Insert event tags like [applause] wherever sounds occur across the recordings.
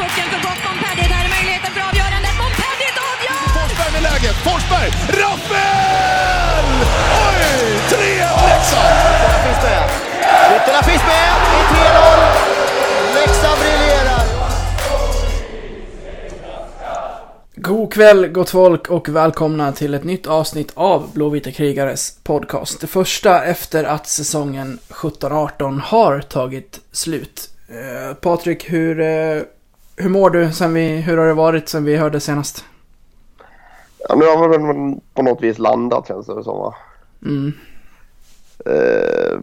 pucken för gott. Montpellier, där är möjligheten för avgörandet. Montpellier avgör! Forsberg med läget. Forsberg! Rappel! Oj! 3-1 Leksand! Ytterna finns med. Ytterna finns med. Det är 3-0. Leksand briljerar. God kväll gott folk och välkomna till ett nytt avsnitt av Blåvita krigares podcast. Det första efter att säsongen 17-18 har tagit slut. Eh, Patrik, hur, eh, hur mår du sen vi, hur har det varit sen vi hörde senast? Ja, nu har väl på något vis landat känns det som va? Mm. Eh,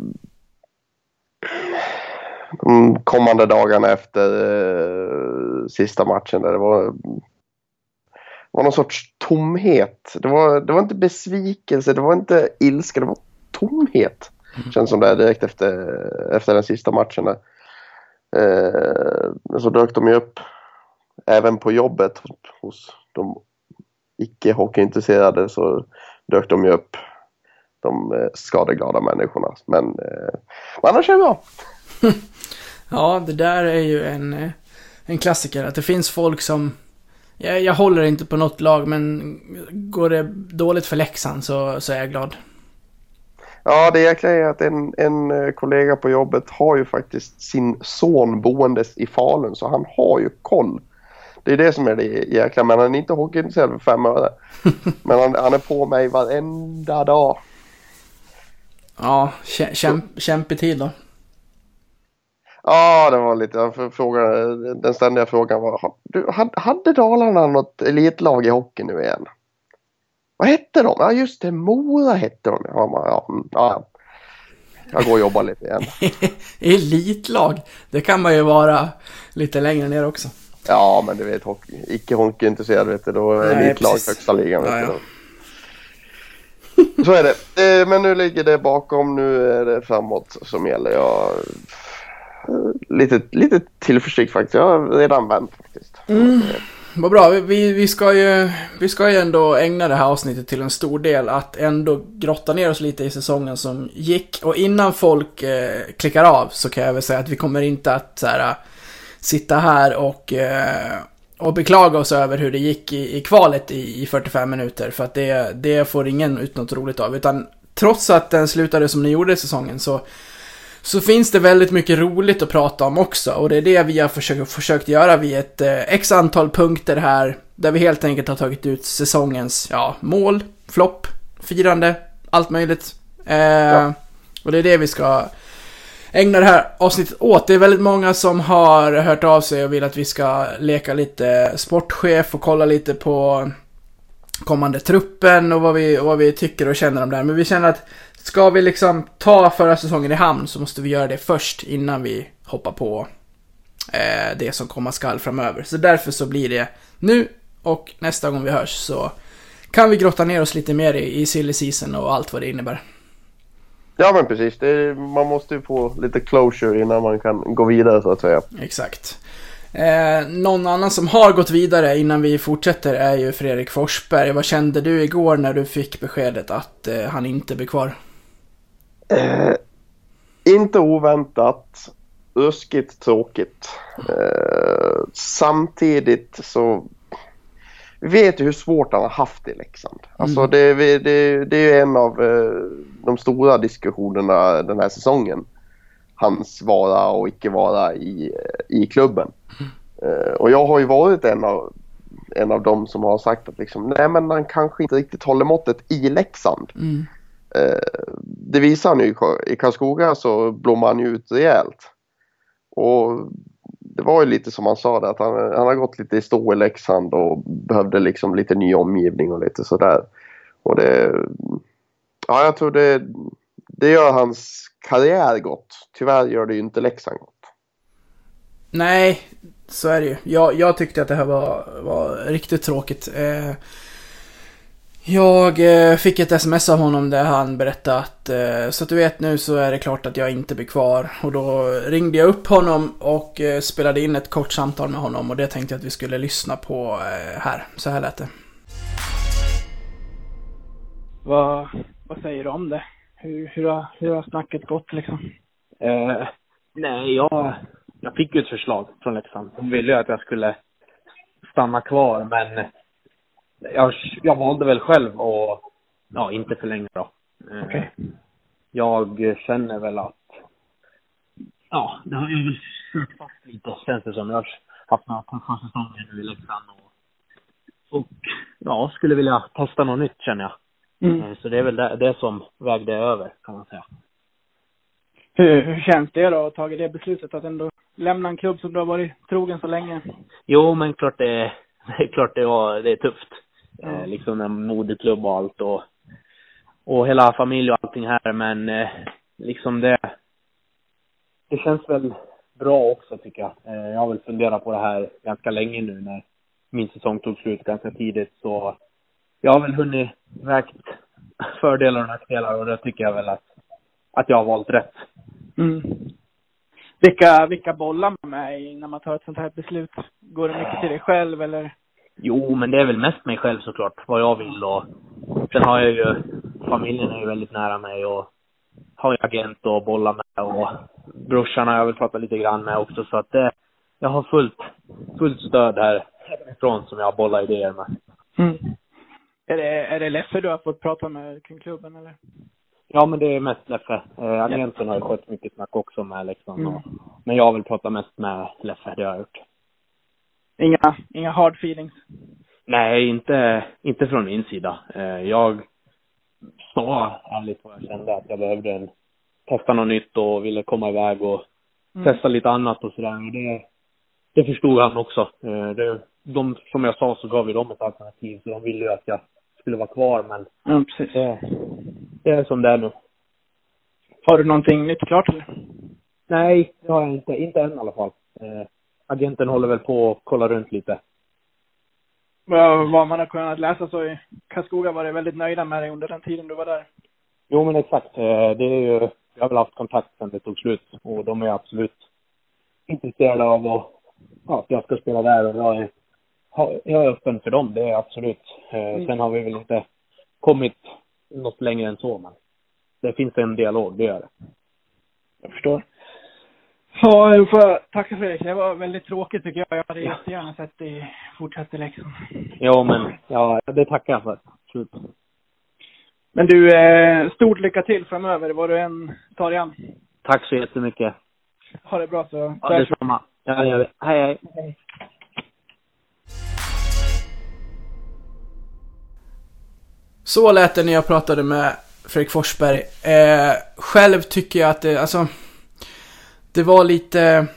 de kommande dagarna efter eh, sista matchen där det var, var någon sorts tomhet. Det var, det var inte besvikelse, det var inte ilska, det var tomhet. Känns som det direkt efter, efter den sista matchen där. Eh, så dök de ju upp även på jobbet hos de icke hockeyintresserade så dök de ju upp de eh, skadeglada människorna. Men, eh, annars är det bra. [laughs] Ja, det där är ju en, eh, en klassiker. Att det finns folk som... Jag, jag håller inte på något lag, men går det dåligt för Leksand så, så är jag glad. Ja, det jäkla är att en, en eh, kollega på jobbet har ju faktiskt sin son boendes i Falun så han har ju koll. Det är det som är det jäkla, men han är inte hockeyintresserad för fem öre. [laughs] Men han, han är på mig varenda dag. Ja, kä, kämp, kämpetid då. Ja, det var lite, frågade, den ständiga frågan var, "Ha- du, hade- hade Dalarna något elitlag i hockey nu igen? Vad hette de? Ja just det, Mora hette de. Ja, man, ja, mm, ja. Jag går och jobbar lite igen. [laughs] Elitlag. Det kan man ju vara lite längre ner också. Ja, men du vet, hockey, icke hockeyintresserad vet du, då är elitlag högsta ligan. Vet Ja, ja. Så är det. Eh, Men nu ligger det bakom, nu är det framåt som gäller. Jag lite, lite tillförsikt faktiskt. Jag har redan vänt faktiskt. Vad bra, vi, vi, ska ju, vi ska ju ändå ägna det här avsnittet till en stor del att ändå grotta ner oss lite i säsongen som gick. Och innan folk eh, klickar av så kan jag väl säga att vi kommer inte att så här, eh, sitta här och, eh, och beklaga oss över hur det gick i, i kvalet i, i 45 minuter. För att det, det får ingen ut något roligt av. Utan trots att den slutade som den gjorde i säsongen så så finns det väldigt mycket roligt att prata om också och det är det vi har försökt, försökt göra vid ett eh, x antal punkter här där vi helt enkelt har tagit ut säsongens, ja, mål, flopp, firande, allt möjligt. Eh, Och det är det vi ska ägna det här avsnittet åt. Det är väldigt många som har hört av sig och vill att vi ska leka lite sportchef och kolla lite på kommande truppen och vad vi, och vad vi tycker och känner om det här. Men vi känner att ska vi liksom ta förra säsongen i hamn så måste vi göra det först innan vi hoppar på eh, det som komma skall framöver. Så därför så blir det nu och nästa gång vi hörs så kan vi grotta ner oss lite mer i, i silly season och allt vad det innebär. Ja men precis, är, man måste ju få lite closure innan man kan gå vidare så att säga. Exakt. Eh, någon annan som har gått vidare innan vi fortsätter är ju Fredrik Forsberg. Vad kände du igår när du fick beskedet att eh, han inte blir kvar? Eh, inte oväntat. Ruskigt tråkigt. Eh, samtidigt så vi vet ju hur svårt han har haft i Leksand. Alltså det, vi- det, det är en av eh, de stora diskussionerna den här säsongen. Hans vara och icke vara i, i klubben. Eh, och jag har ju varit en av, en av dem som har sagt att liksom, nej men han kanske inte riktigt håller måttet i Leksand. Mm. Eh, det visar han ju i Kar- i Karlskoga så blommar han ju ut rejält. Och det var ju lite som han sa där, att han, han har gått lite i stå i Leksand och behövde liksom lite ny omgivning och lite sådär. Och det, ja jag tror det, det gör hans karriär gott. Tyvärr gör det ju inte Leksand gott. Nej, så är det ju. Jag, jag tyckte att det här var, var riktigt tråkigt. Eh, jag eh, fick ett sms av honom där han berättade att eh, så att du vet nu så är det klart att jag inte blir kvar. Och då ringde jag upp honom och spelade in ett kort samtal med honom och det tänkte jag att vi skulle lyssna på här. Så här lät det. Vad, vad säger du om det? Hur, hur, har, hur har snacket gått liksom? Eh, nej, jag, jag fick ju ett förslag från Leksand. De ville ju att jag skulle stanna kvar, men jag, jag valde väl själv att, ja, inte förlänga då. Eh, Okej. Jag känner väl att, ja, det har väl kört fast lite, känns det som. Jag har haft några tuffa säsonger nu i Leksand och, och ja, skulle vilja testa något nytt känner jag. Mm. Eh, Så det är väl det, det som vägde över, kan man säga. Hur, hur känns det då att ha tagit det beslutet att ändå lämna en klubb som du har varit trogen så länge? Jo, men klart det [laughs] det är klart det, var, det är tufft. Ja. Eh, liksom en moderklubb och allt och, och hela familj och allting här, men eh, liksom det, det känns väl bra också tycker jag. Eh, jag har väl funderat på det här ganska länge nu när min säsong tog slut ganska tidigt, så jag har väl hunnit vägt fördelar och nackdelar och det tycker jag väl att, att jag har valt rätt. Mm. Vilka, vilka bollar man med i när man tar ett sånt här beslut? Går det mycket till dig själv eller? Jo, men det är väl mest mig själv såklart, vad jag vill och sen har jag ju, familjen är ju väldigt nära mig och har ju agent och bollar med och brorsan har jag väl pratat lite grann med också så att det, jag har fullt, fullt stöd här ifrån som jag bollar idéer med. Mm. Är det, är det Leffe du har fått prata med kring klubben eller? Ja, men det är mest Leffe. Eh, agenten har ju skött mycket snack också med liksom. Mm. Och, men jag har väl pratat mest med Leffe, det har jag gjort. Inga, inga hard feelings? Nej, inte, inte från min sida. Eh, jag sa ärligt vad jag kände att jag behövde en, testa något nytt och ville komma iväg och Mm. testa lite annat och sådär. Och det, det förstod han också. Eh, det, de, som jag sa så gav vi dem ett alternativ så de ville ju att jag skulle vara kvar men Ja, precis. det, det är som det är nu. Har du någonting nytt klart eller? Nej, det har jag inte. Inte än i alla fall. Eh, agenten håller väl på att kolla runt lite. Vad, vad man har kunnat läsa så i Karlskoga var det väldigt nöjda med dig under den tiden du var där. Jo, men exakt. Eh, Det är ju, jag har väl haft kontakt sedan det tog slut och de är absolut intresserade av att, ja, att jag ska spela där och jag är, jag är öppen för dem, det är jag absolut. Eh, Sen har vi väl inte kommit något längre än så, men det finns en dialog, det gör det. Jag förstår. Ja, jag får tacka Fredrik. Det var väldigt tråkigt tycker jag. Jag hade jättegärna sett dig fortsätta Leksand. Jo, men ja, det tackar jag för. Absolut. Men du, eh, stort lycka till framöver vad du än tar dig an. Tack så jättemycket. Ha det bra så. Ja, detsamma. Ja, gör vi. Hej, hej. Så lät det när jag pratade med Fredrik Forsberg. Eh, själv tycker jag att det, alltså... Det var lite...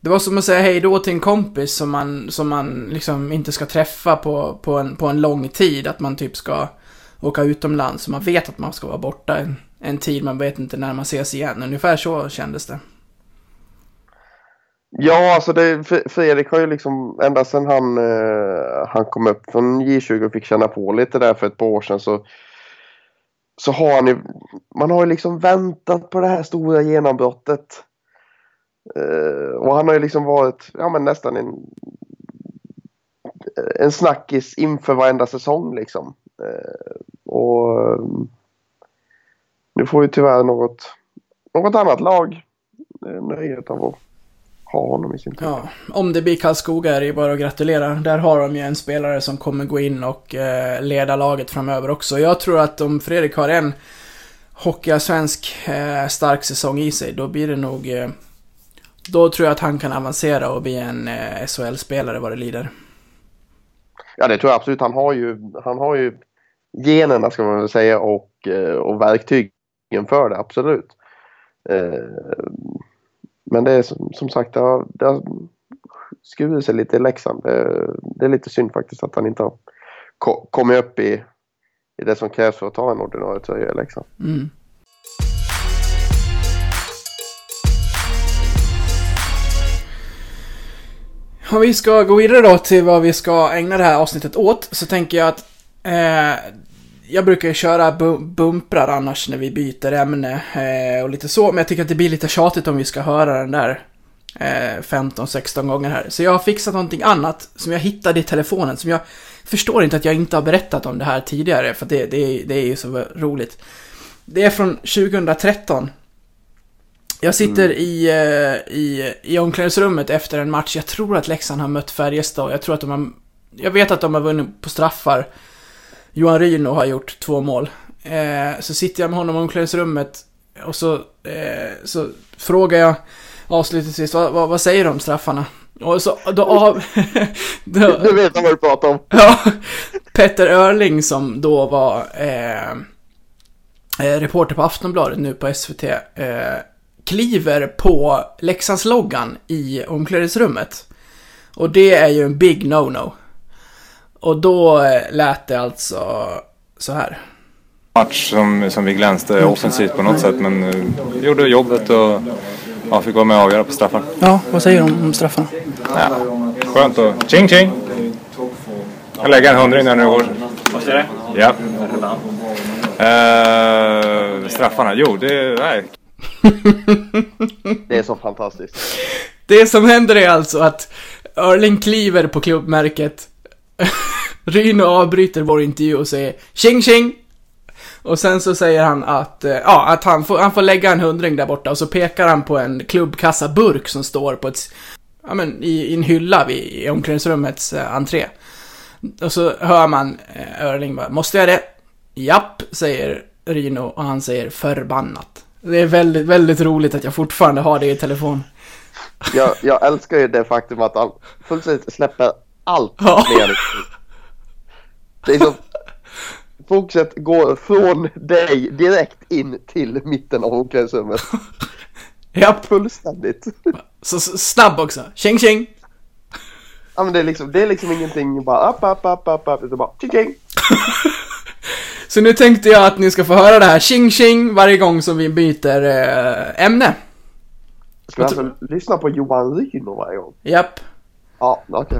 Det var som att säga hej då till en kompis som man, som man liksom inte ska träffa på, på, en, på en lång tid. Att man typ ska åka utomlands. så Man vet att man ska vara borta en, en tid, man vet inte när man ses igen. Ungefär så kändes det. Ja, alltså det, Fredrik har ju liksom ända sedan han, eh, han kom upp från J20 och fick känna på lite där för ett par år sedan så, så har han ju, man har ju liksom väntat på det här stora genombrottet. Eh, och han har ju liksom varit, ja men nästan en, eh, en snackis inför varenda säsong liksom. Eh, och eh, nu får ju tyvärr något, något annat lag eh, nöjet av att ha honom i sin trupp. Ja, om det blir Karlskoga är det ju bara att gratulera. Där har de ju en spelare som kommer gå in och eh, leda laget framöver också. Jag tror att om Fredrik har en hockeyallsvensk eh, stark säsong i sig, då blir det nog... Eh, då tror jag att han kan avancera och bli en eh, SHL-spelare vad det lider. Ja det tror jag absolut. Han har ju, han har ju generna ska man väl säga och, eh, och verktygen för det absolut. Eh, men det är som, som sagt det har, det har skurit sig lite i Leksand. Det, det är lite synd faktiskt att han inte har ko- kommit upp i, i det som krävs för att ta en ordinarie tröja i Leksand. Mm. Om vi ska gå vidare då till vad vi ska ägna det här avsnittet åt, så tänker jag att eh, jag brukar ju köra bu- bumprar annars när vi byter ämne eh, och lite så, men jag tycker att det blir lite tjatigt om vi ska höra den där eh, 15-16 gånger här. Så jag har fixat någonting annat som jag hittade i telefonen, som jag förstår inte att jag inte har berättat om det här tidigare, för det, det, är- det är ju så roligt. Det är från 2013. Jag sitter i, eh, i, i omklädningsrummet efter en match. Jag tror att Leksand har mött Färjestad. Jag tror att de har... Jag vet att de har vunnit på straffar. Johan Ryno har gjort två mål. Eh, så sitter jag med honom i omklädningsrummet och så, eh, så frågar jag avslutningsvis, vad, vad, vad säger du om straffarna? Och så, då av... [laughs] då, Du vet vad du pratar om. Ja, Petter Örling som då var eh, eh, reporter på Aftonbladet nu på SVT eh, kliver på Leksandsloggan i omklädningsrummet. Och det är ju en big no-no. Och då eh, lät det alltså så här. match som, som vi glänste offensivt på något sätt men uh, gjorde jobbet och ja, fick vara med och avgöra på straffar. Ja, vad säger du om straffarna? Ja, skönt och ching ching! Jag lägger en hundring där nu igår. Vad säger du? Ja. Uh, straffarna, jo det, nej. Det är så fantastiskt. Det som händer är alltså att Örling kliver på klubbmärket. [laughs] Ryno avbryter vår intervju och säger tjing tjing. Och sen så säger han att, eh, ja, att han får, han får lägga en hundring där borta och så pekar han på en klubbkassaburk som står på ett, ja men i, i en hylla vid i omklädningsrummets eh, entré. Och så hör man eh, Örling bara, måste jag det? Japp, säger Ryno och han säger förbannat. Det är väldigt, väldigt roligt att jag fortfarande har det i telefon. Jag, jag älskar ju det faktum att han fullständigt släpper allt Ja. ner. Det är så... Fokuset går från dig direkt in till mitten av omklädningsrummet. Japp, Fullständigt. så, så snabb också. Tjing tjing! Ja, men det, är liksom, det är liksom ingenting bara upp, upp, upp, upp, upp. Är bara tjing, tjing. [laughs] Så nu tänkte jag att ni ska få höra det här tjing tjing varje gång som vi byter eh, ämne. Ska jag alltså lyssna på Johan Ryno varje gång? Japp, Ja, okej.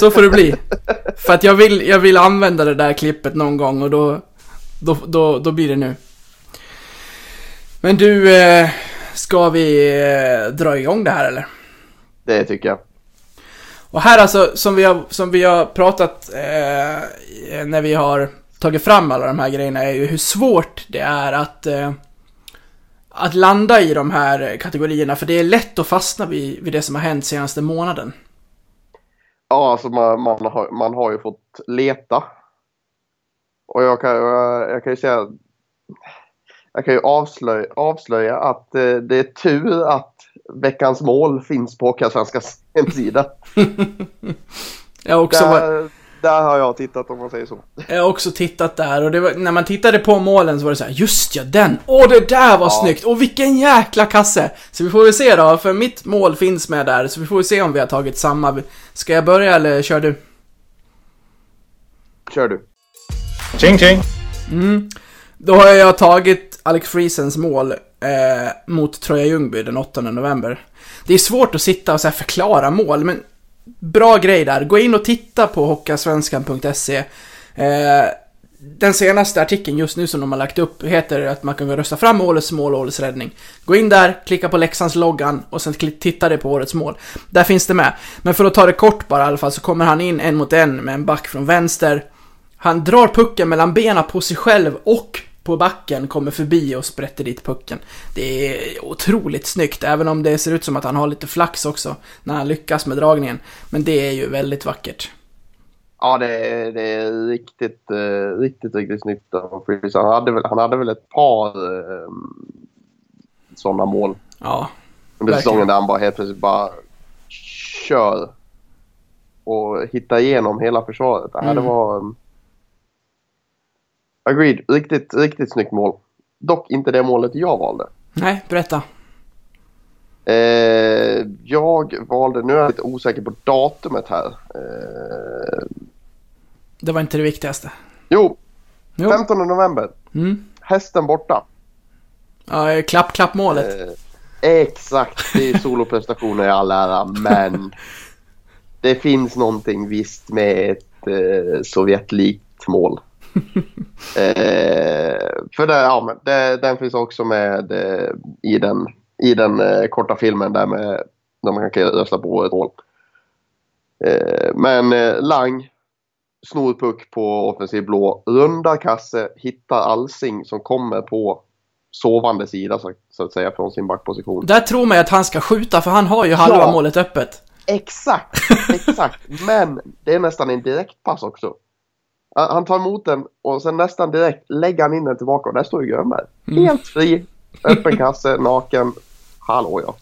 så får det bli. För att jag vill, jag vill använda det där klippet någon gång och då, då, då, då blir det nu. Men du, eh, ska vi eh, dra igång det här eller? Det tycker jag. Och här alltså, som vi har, som vi har pratat eh, när vi har tagit fram alla de här grejerna, är ju hur svårt det är att, eh, att landa i de här kategorierna. För det är lätt att fastna vid, vid det som har hänt senaste månaden. Ja, alltså man, man, har, man har ju fått leta. Och jag kan, jag, jag kan ju säga... Jag kan ju avslöja, avslöja att eh, det är tur att veckans mål finns på Hockeyallsvenskans hemsida. [laughs] Jag också, Där, där har jag tittat om man säger så. jag har också tittat där och det var, när man tittade på målen så var det så här, just ja, den! Åh, det där var snyggt! Och vilken jäkla kasse! Så vi får väl se då, för mitt mål finns med där, så vi får väl se om vi har tagit samma. Ska jag börja eller kör du? Kör du. Ching ching! Då har jag tagit Alex Friesens mål eh, mot Troja Ljungby den 8 november. Det är svårt att sitta och så här förklara mål, men bra grej där. Gå in och titta på hockeyallsvenskan.se. Eh, den senaste artikeln just nu som de har lagt upp heter att man kan rösta fram årets mål och årets räddning. Gå in där, klicka på Leksands loggan och sen titta det på årets mål. Där finns det med. Men för att ta det kort bara i alla fall så kommer han in en mot en med en back från vänster. Han drar pucken mellan benen på sig själv och på backen, kommer förbi och sprätter dit pucken. Det är otroligt snyggt, även om det ser ut som att han har lite flax också när han lyckas med dragningen. Men det är ju väldigt vackert. Ja, det är, det är riktigt, eh, riktigt, riktigt snyggt av Freeze. Han hade väl, han hade väl ett par eh, sådana mål Ja, under Verkligen. säsongen där han bara helt plötsligt bara kör och hittar igenom hela försvaret. Ja, Mm. Det var... Agreed. Riktigt, riktigt snyggt mål. Dock inte det målet jag valde. nej, berätta. Eh, jag valde, nu är jag lite osäker på datumet här. Eh, Det var inte det viktigaste. jo, Jo. 15 november. Mm. Hästen borta. Ja, klapp, klapp målet. Eh, exakt, det är soloprestationer i all ära, men [laughs] det finns någonting visst med ett eh, Sovjetlikt mål. [laughs] eh, för det, ja, men det, den finns också med eh, i den, i den eh, korta filmen där med där man kan rösta på ett mål. Eh, men eh, Lang snor puck på offensiv blå, rundar kasse, hittar Alsing som kommer på sovande sida så, så att säga från sin backposition. Där tror man att han ska skjuta för han har ju halva Ja. målet öppet. Exakt, [laughs] exakt. Men det är nästan en direktpass också. Han tar emot den och sen nästan direkt lägger han in den tillbaka och där står ju Grönberg. Helt fri, öppen kasse, naken. Hallå ja.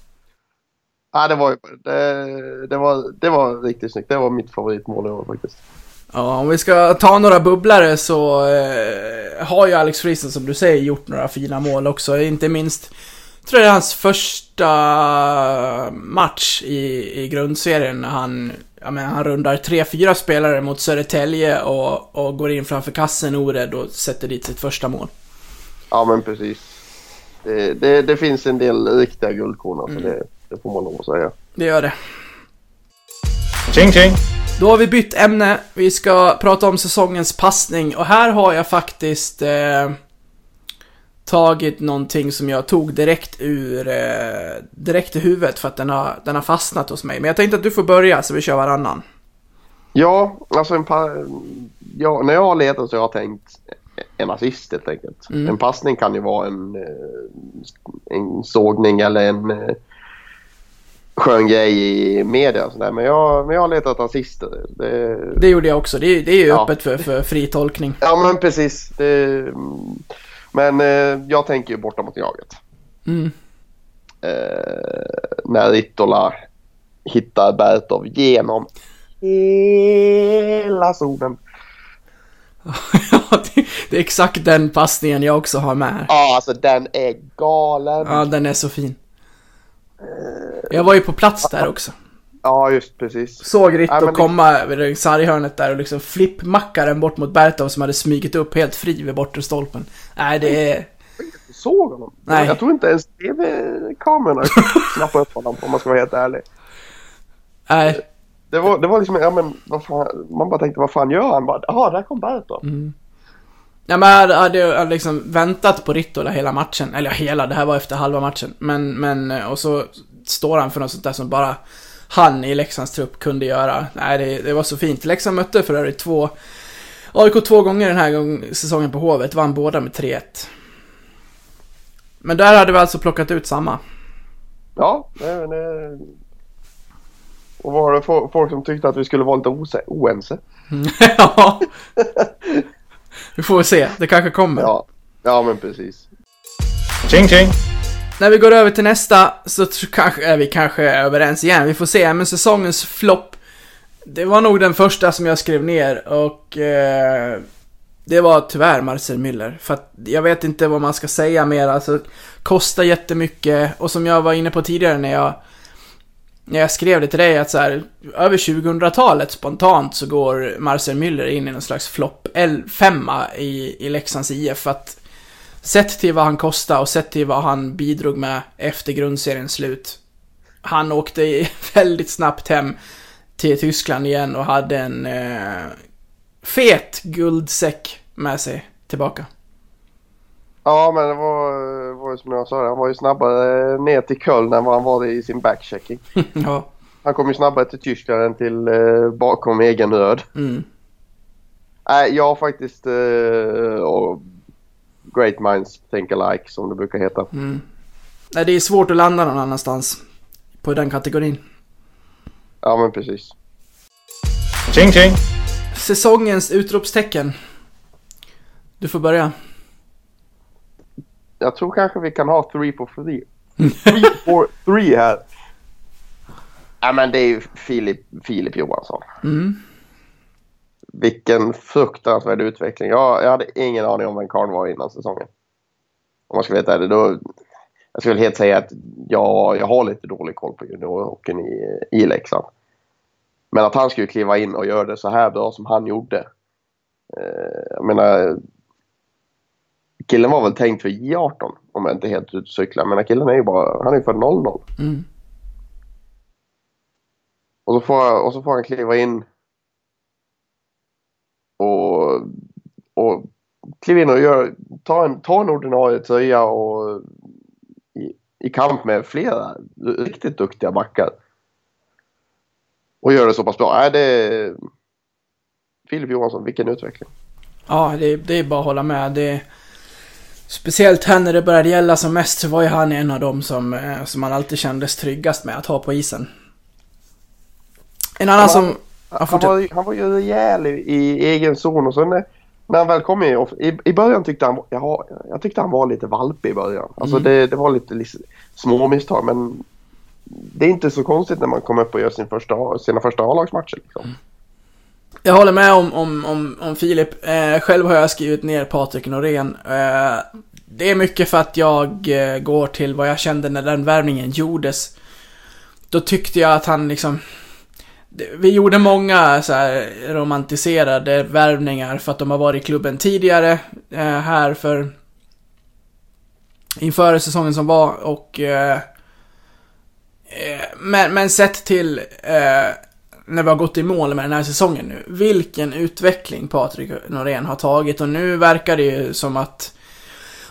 Ja, det var, det, det, var, det var riktigt snyggt. Det var mitt favoritmål i år faktiskt. Ja, om vi ska ta några bubblare så eh, har ju Alex Friesen som du säger gjort några fina mål också. Inte minst, tror jag det är hans första match i, i grundserien när han, jag menar, han rundar tre, fyra spelare mot Södertälje och, och går in framför kassen orädd och sätter dit sitt första mål. Ja, men precis. Det, det, det finns en del riktiga guldkorn, så det, det får man lov att säga. Det gör det. Tjing tjing! Då har vi bytt ämne. Vi ska prata om säsongens passning och här har jag faktiskt eh, tagit någonting som jag tog direkt ur eh, direkt i huvudet för att den har, den har fastnat hos mig. Men jag tänkte att du får börja så vi kör varannan. Ja, alltså en ja, när jag har letat så har jag tänkt en assist helt enkelt. Mm. En passning kan ju vara en, eh, en sågning eller en eh, skön grej i media. och sådär. Men, jag, men jag har letat assister. Det, Det gjorde jag också. Det, det är ju Ja. öppet för, för fri tolkning. ja men precis. Det. Men eh, jag tänker ju borta mot jaget. Mm. Eh, när Rittola hittar Bertov genom hela zonen. [laughs] Ja, det, det är exakt den passningen jag också har med. Ja, alltså den är galen. Ja, den är så fin. Jag var ju på plats där också. Ja, just precis. Såg Ritto Ja, det- komma över sarghörnet där och liksom flippmacka den bort mot Bertov som hade smugit upp helt fri vid bortre stolpen. Nej, det är... Såg honom? Nej. Jag tror inte ens tv-kamerorna snappade upp honom om man ska vara helt ärlig. Nej, Det var, det var liksom, ja men vad fan, man bara tänkte vad fan gör han? Bara, Jaha, där kom Bertov. Mm. Ja, men jag hade, hade jag liksom väntat på Rittola hela matchen. Eller hela, det här var efter halva matchen. Men, men, och så står han för något sånt där som bara han i Leksands trupp kunde göra. Nej, det, det var så fint. Leksand mötte för övrigt två, AIK två gånger den här gång, säsongen på Hovet, vann båda med 3-1. Men där hade vi alltså plockat ut samma. Ja, det, det... Och var det fo- folk som tyckte att vi skulle vara lite ose- oense? [laughs] ja. Vi får se, det kanske kommer. Ja, ja men precis. Tjing tjing! När vi går över till nästa så kanske är vi kanske överens igen. Vi får se. Men säsongens flopp. Det var nog den första som jag skrev ner och eh, det var tyvärr Marcel Müller. För att jag vet inte vad man ska säga mer. Alltså, kostar jättemycket och som jag var inne på tidigare när jag när jag skrev det till dig att så här, över 2000-talet spontant så går Marcel Müller in i någon slags flopp femma i, i Leksands IF. För att sett till vad han kostade och sett till vad han bidrog med efter grundseriens slut. Han åkte [laughs] väldigt snabbt hem till Tyskland igen och hade en eh, fet guldsäck med sig tillbaka. Ja, men det var, var ju som jag sa, han var ju snabbare ner till Köln än vad han var i sin backchecking. [laughs] ja. Han kom ju snabbare till Tyskland än till eh, bakom egen röd. Mm. Nej, jag har faktiskt eh, Great Minds Think Alike som det brukar heta. Mm. Nej, det är svårt att landa någon annanstans. På den kategorin. Ja, men precis. Tjing tjing! Säsongens utropstecken. Du får börja. Jag tror kanske vi kan ha three for three. [laughs] Three for three här. Ja, men det är ju Filip, Filip Johansson. Mm. Vilken fruktansvärd utveckling. Jag, jag hade ingen aning om vem Karl var innan säsongen. Om man ska veta det. Då, jag skulle helt säga att jag, jag har lite dålig koll på juniorhockeyn i, i Leksand. Men att han skulle kliva in och göra det så här bra som han gjorde. Eh, jag menar, killen var väl tänkt för J18 om jag inte helt ute och cyklar. Men killen är ju bara, han är ju för 00. Mm. Och så får, och så får han kliva in och, och kliva in och gör, ta, en, ta en ordinarie tröja och i, i kamp med flera riktigt duktiga backar. Och gör det så pass bra. Nej, det Filip Johansson, vilken utveckling. Ja, det, det är bara att hålla med. Det, Speciellt här när det började gälla som mest så var ju han en av dem som, eh, som man alltid kändes tryggast med att ha på isen. En annan Han- som... Han fortsätt. var, han var ju rejäl i, i egen zon och sen när, när han väl kom in, i, i början tyckte han, jaha, jag tyckte han var lite valpig i början. Alltså Mm. det, det var lite, lite små misstag men det är inte så konstigt när man kommer upp och gör sin första, sina första A-lagsmatcher. Liksom. Jag håller med om, om, om, om Filip. Eh, själv har jag skrivit ner Patrik Norén. Eh, det är mycket för att jag eh, går till vad jag kände när den värvningen gjordes. Då tyckte jag att han liksom... Vi gjorde många så här romantiserade värvningar för att de har varit i klubben tidigare. Eh, här för... Inför säsongen som var och... Eh, eh, men, men sett till... Eh, när vi har gått i mål med den här säsongen nu. Vilken utveckling Patrik Norén har tagit och nu verkar det ju som att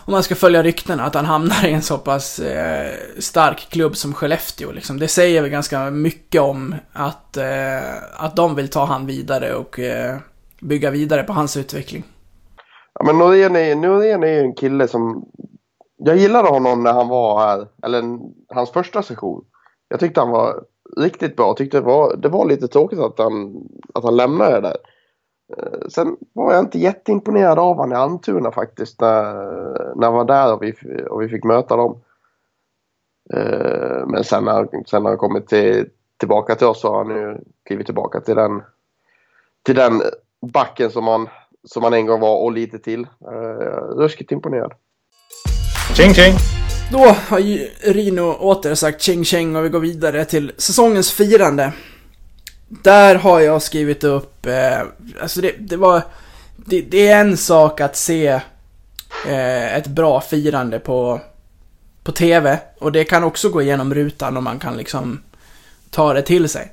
om man ska följa ryktena, att han hamnar i en så pass eh, stark klubb som Skellefteå liksom. Det säger väl ganska mycket om att, eh, att de vill ta han vidare och eh, bygga vidare på hans utveckling. Ja, men Norén är, Norén är ju en kille som... Jag gillade honom när han var här, eller hans första session. Jag tyckte han var riktigt bra. Jag tyckte det var, det var lite tråkigt att han, att han lämnade det där. Eh, Sen var jag inte jätteimponerad av honom i Almtuna faktiskt när, när jag var där och vi, och vi fick möta dem. Eh, Men sen när, sen när han kommit till, tillbaka till oss så har han nu klivit tillbaka till den, till den backen som han, som han en gång var och lite till. Uh, ruskigt imponerad. Tjing tjing! Då har ju Rino åter sagt ching ching och vi går vidare till säsongens firande. Där har jag skrivit upp, eh, alltså det, det var, det, det är en sak att se eh, ett bra firande på, på TV och det kan också gå igenom rutan och man kan liksom ta det till sig.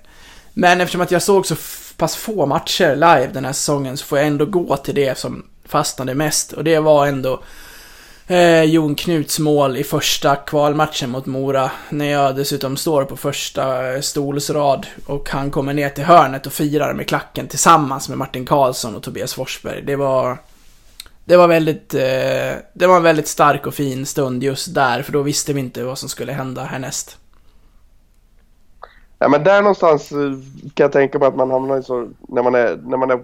Men eftersom att jag såg så pass få matcher live den här säsongen så får jag ändå gå till det som fastnade mest och det var ändå Eh, Jon Knuts mål i första kvalmatchen mot Mora. När jag dessutom står på första eh, stolsrad och han kommer ner till hörnet och firar med klacken tillsammans med Martin Karlsson och Tobias Forsberg. Det var... Det var väldigt... Eh, det var en väldigt stark och fin stund just där, för då visste vi inte vad som skulle hända härnäst. Ja men där någonstans eh, kan jag tänka mig att man hamnar i så, när man är, när man är,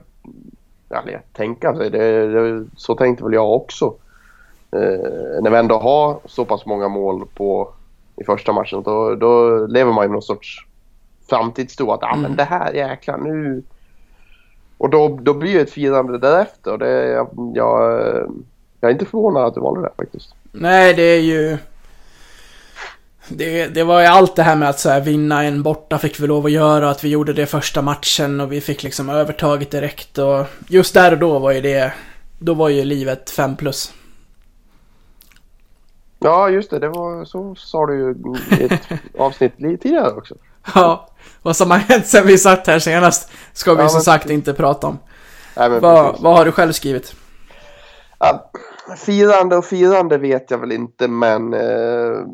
ja, tänka sig, det, det, så tänkte väl jag också. Eh, när vi ändå har så pass många mål på, i första matchen då, då lever man i någon sorts framtidstro att ah, men det här jäklar nu. Och då, då blir det ett firande därefter och det, jag, jag, jag är inte förvånad att du valde det faktiskt. Nej, det är ju... Det, det var ju allt det här med att så här, vinna en borta fick vi lov att göra, att vi gjorde det första matchen och vi fick liksom övertaget direkt och just där och då var ju det, då var ju livet 5 plus. Ja just det, det var så sa du ju i ett [laughs] avsnitt tidigare också. Ja, vad som har hänt sen vi satt här senast ska vi Ja, som men- sagt inte prata om. Nej, Vad, vad har du själv skrivit? Ja, firande och firande vet jag väl inte men eh,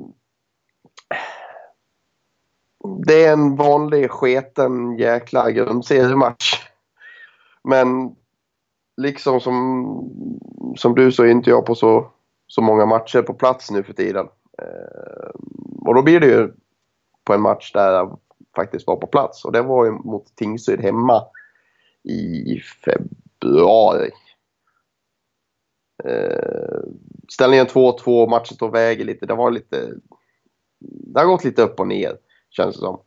det är en vanlig sketen jäkla grundseriematch. Men liksom som, som du så är inte jag på så, så många matcher på plats nu för tiden. Eh, och då blir det ju på en match där jag faktiskt var på plats och det var ju mot Tingsryd hemma i februari. Eh, ställningen 2-2, matchen tog vägen väger lite. Det var lite... Det har gått lite upp och ner, känns det som.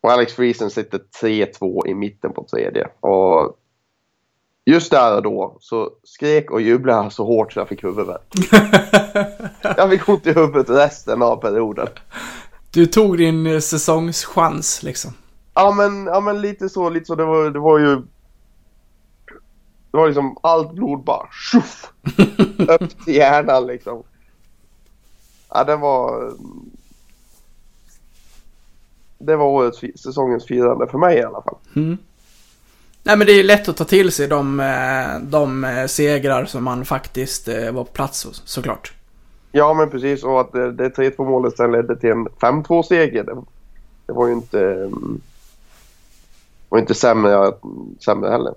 Och Alex Friesen sitter 3-2 i mitten på tredje. Och just där och då så skrek och jublade jag så hårt så jag fick huvudvärk. [laughs] jag fick ont i huvudet resten av perioden. Du tog din eh, säsongschans liksom. Ja men, ja men lite så, lite så. Det var, det var ju... Det var liksom allt blod bara tjoff! [laughs] upp till hjärnan liksom. Ja det var... Det var årets, säsongens firande för mig i alla fall. Nej men det är ju lätt att ta till sig de, eh, de eh, segrar som man faktiskt eh, var på plats hos, såklart. Ja men precis och att det, det 3-2 målet sen ledde till en 5-2 seger. Det, det var ju inte... mm, var inte sämre, sämre heller.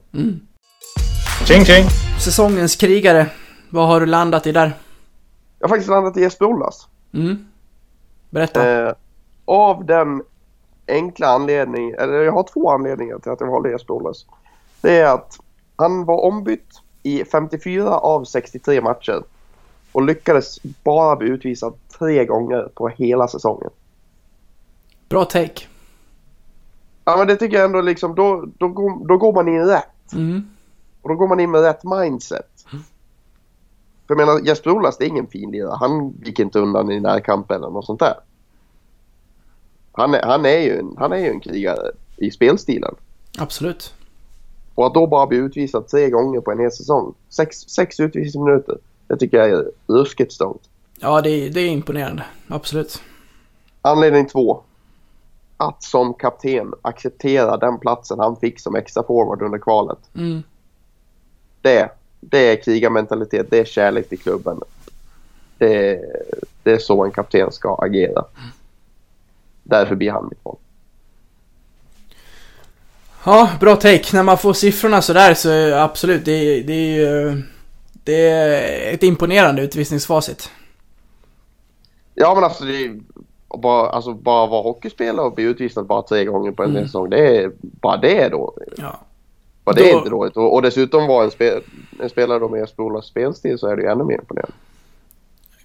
Tjing tjing! Säsongens krigare. Vad har du landat i där? Jag har faktiskt landat i Jesper Ollas. Mm. Berätta. Eh, av den enkla anledningen, eller jag har två anledningar till att jag valde Jesper Ollas. Det är att han var ombytt i 54 av 63 matcher och lyckades bara bli utvisad tre gånger på hela säsongen. Bra take. Ja men det tycker jag ändå liksom, då, då, går, då går man in rätt. Mm. Och då går man in med rätt mindset. För jag menar Jesper Ollas det är ingen fin lirare. Han gick inte undan i närkamp eller något sånt där. Han är, han är, ju, en, han är ju en krigare i spelstilen. Absolut. Och att då bara bli utvisad tre gånger på en hel säsong. Sex, sex utvisningsminuter. Det tycker jag är ruskigt stångt. Ja, det är, det är imponerande. Absolut. Anledning två. Att som kapten acceptera den platsen han fick som extra forward under kvalet. Mm. Det, det är krigarmentalitet, det är kärlek till klubben. Det, det är så en kapten ska agera. Därför blir han mitt val. Ja, bra take. När man får siffrorna sådär så är absolut, det, är- det är ju... Det är ett imponerande utvisningsfacit. Ja men alltså, det är, bara, alltså bara vara hockeyspelare och bli utvisad bara tre gånger på en Mm. säsong. Det är, bara det är då. Ja. Bara det är Då- inte dåligt. Och, och dessutom vara en, spe, en spelare då med Ollas spelstil så är det ju ännu mer imponerande.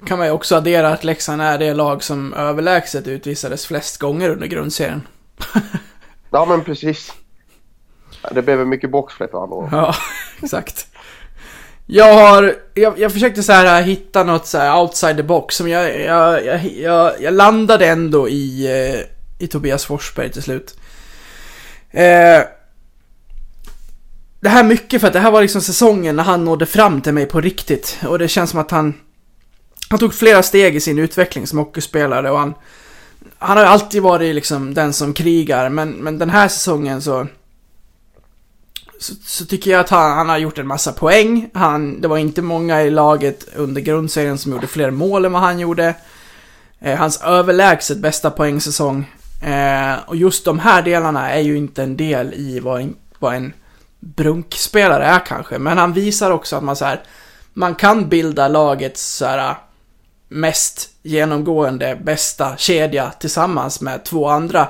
Kan man ju också addera att Leksand är det lag som överlägset utvisades flest gånger under grundserien. [laughs] Ja men precis. Det blev väl mycket boxplay för andra. Ja, [laughs] exakt. Jag har, jag, jag försökte så här äh, hitta något så här outside the box som jag, jag, jag, jag, jag landade ändå i, äh, i Tobias Forsberg till slut. Eh, det här mycket för att det här var liksom säsongen när han nådde fram till mig på riktigt och det känns som att han, han tog flera steg i sin utveckling som hockeyspelare och han, han har ju alltid varit liksom den som krigar men, men den här säsongen så så, så tycker jag att han, han har gjort en massa poäng. Han, det var inte många i laget under grundserien som gjorde fler mål än vad han gjorde. Eh, hans överlägset bästa poängsäsong. Eh, och just de här delarna är ju inte en del i vad en, vad en brunkspelare är kanske. Men han visar också att man så här, man kan bilda lagets så här, mest genomgående bästa kedja tillsammans med två andra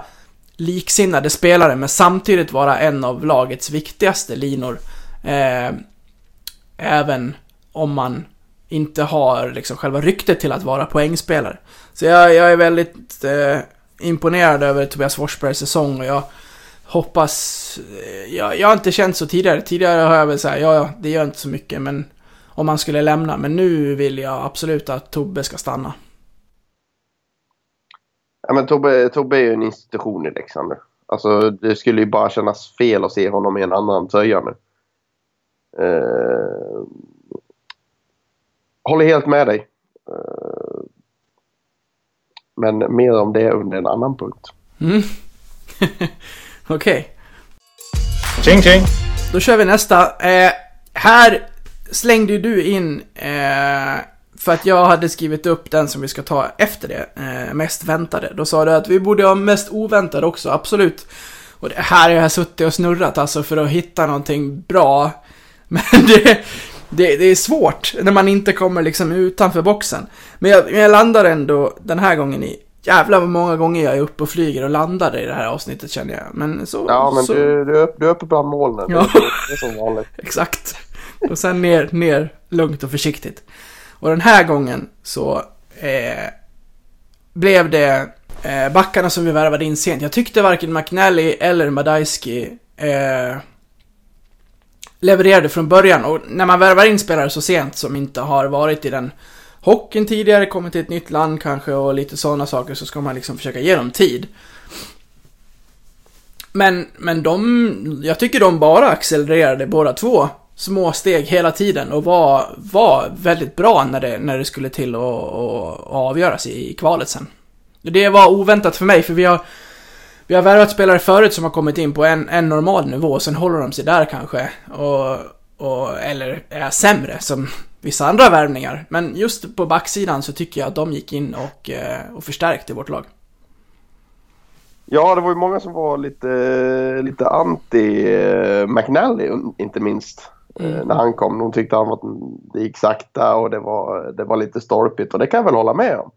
liksinnade spelare men samtidigt vara en av lagets viktigaste linor. Eh, även om man inte har liksom själva ryktet till att vara poängspelare. Så jag, jag är väldigt eh, imponerad över Tobias Forsbergs säsong och jag hoppas... Eh, jag, jag har inte känt så tidigare. Tidigare har jag väl sagt ja, ja, det gör inte så mycket men om han skulle lämna. Men nu vill jag absolut att Tobbe ska stanna. Ja, men Tobbe, Tobbe är ju en institution i Leksand nu. Alltså det skulle ju bara kännas fel att se honom i en annan tröja nu. Eh, håller helt med dig. Eh, men mer om det under en annan punkt. Mm. [laughs] Okej. Tjing tjing! Då kör vi nästa. Eh, här slängde ju du in, eh, för att jag hade skrivit upp den som vi ska ta efter det, eh, mest väntade. Då sa du att vi borde ha mest oväntade också, absolut. Och det här har jag suttit och snurrat alltså för att hitta någonting bra. [laughs] Men det, det, det är svårt när man inte kommer liksom utanför boxen. Men jag, jag landar ändå den här gången i Jävlar vad många gånger jag är uppe och flyger och landar i det här avsnittet känner jag. Men så... Ja men så... du, du, är upp, du är uppe bland molnen. Ja. Det är som vanligt. [laughs] Exakt. Och sen ner, ner lugnt och försiktigt. Och den här gången så eh, blev det eh, backarna som vi värvade in sent. Jag tyckte varken McNally eller Madajski eh, levererade från början. Och när man värvar in spelare så sent som inte har varit i den hockeyn tidigare, kommit till ett nytt land kanske och lite sådana saker så ska man liksom försöka ge dem tid. Men, men de, jag tycker de bara accelererade båda två små steg hela tiden och var, var väldigt bra när det, när det skulle till att avgöras i, i kvalet sen. Det var oväntat för mig för vi har vi har värvat spelare förut som har kommit in på en, en normal nivå och sen håller de sig där kanske. Och, och, eller är sämre som vissa andra värvningar. Men just på backsidan så tycker jag att de gick in och, eh, och förstärkte vårt lag. Ja, det var ju många som var lite, lite anti eh, McNally, inte minst eh, när han kom. De tyckte han att det gick sakta och det var, det var lite stolpigt och det kan jag väl hålla med om.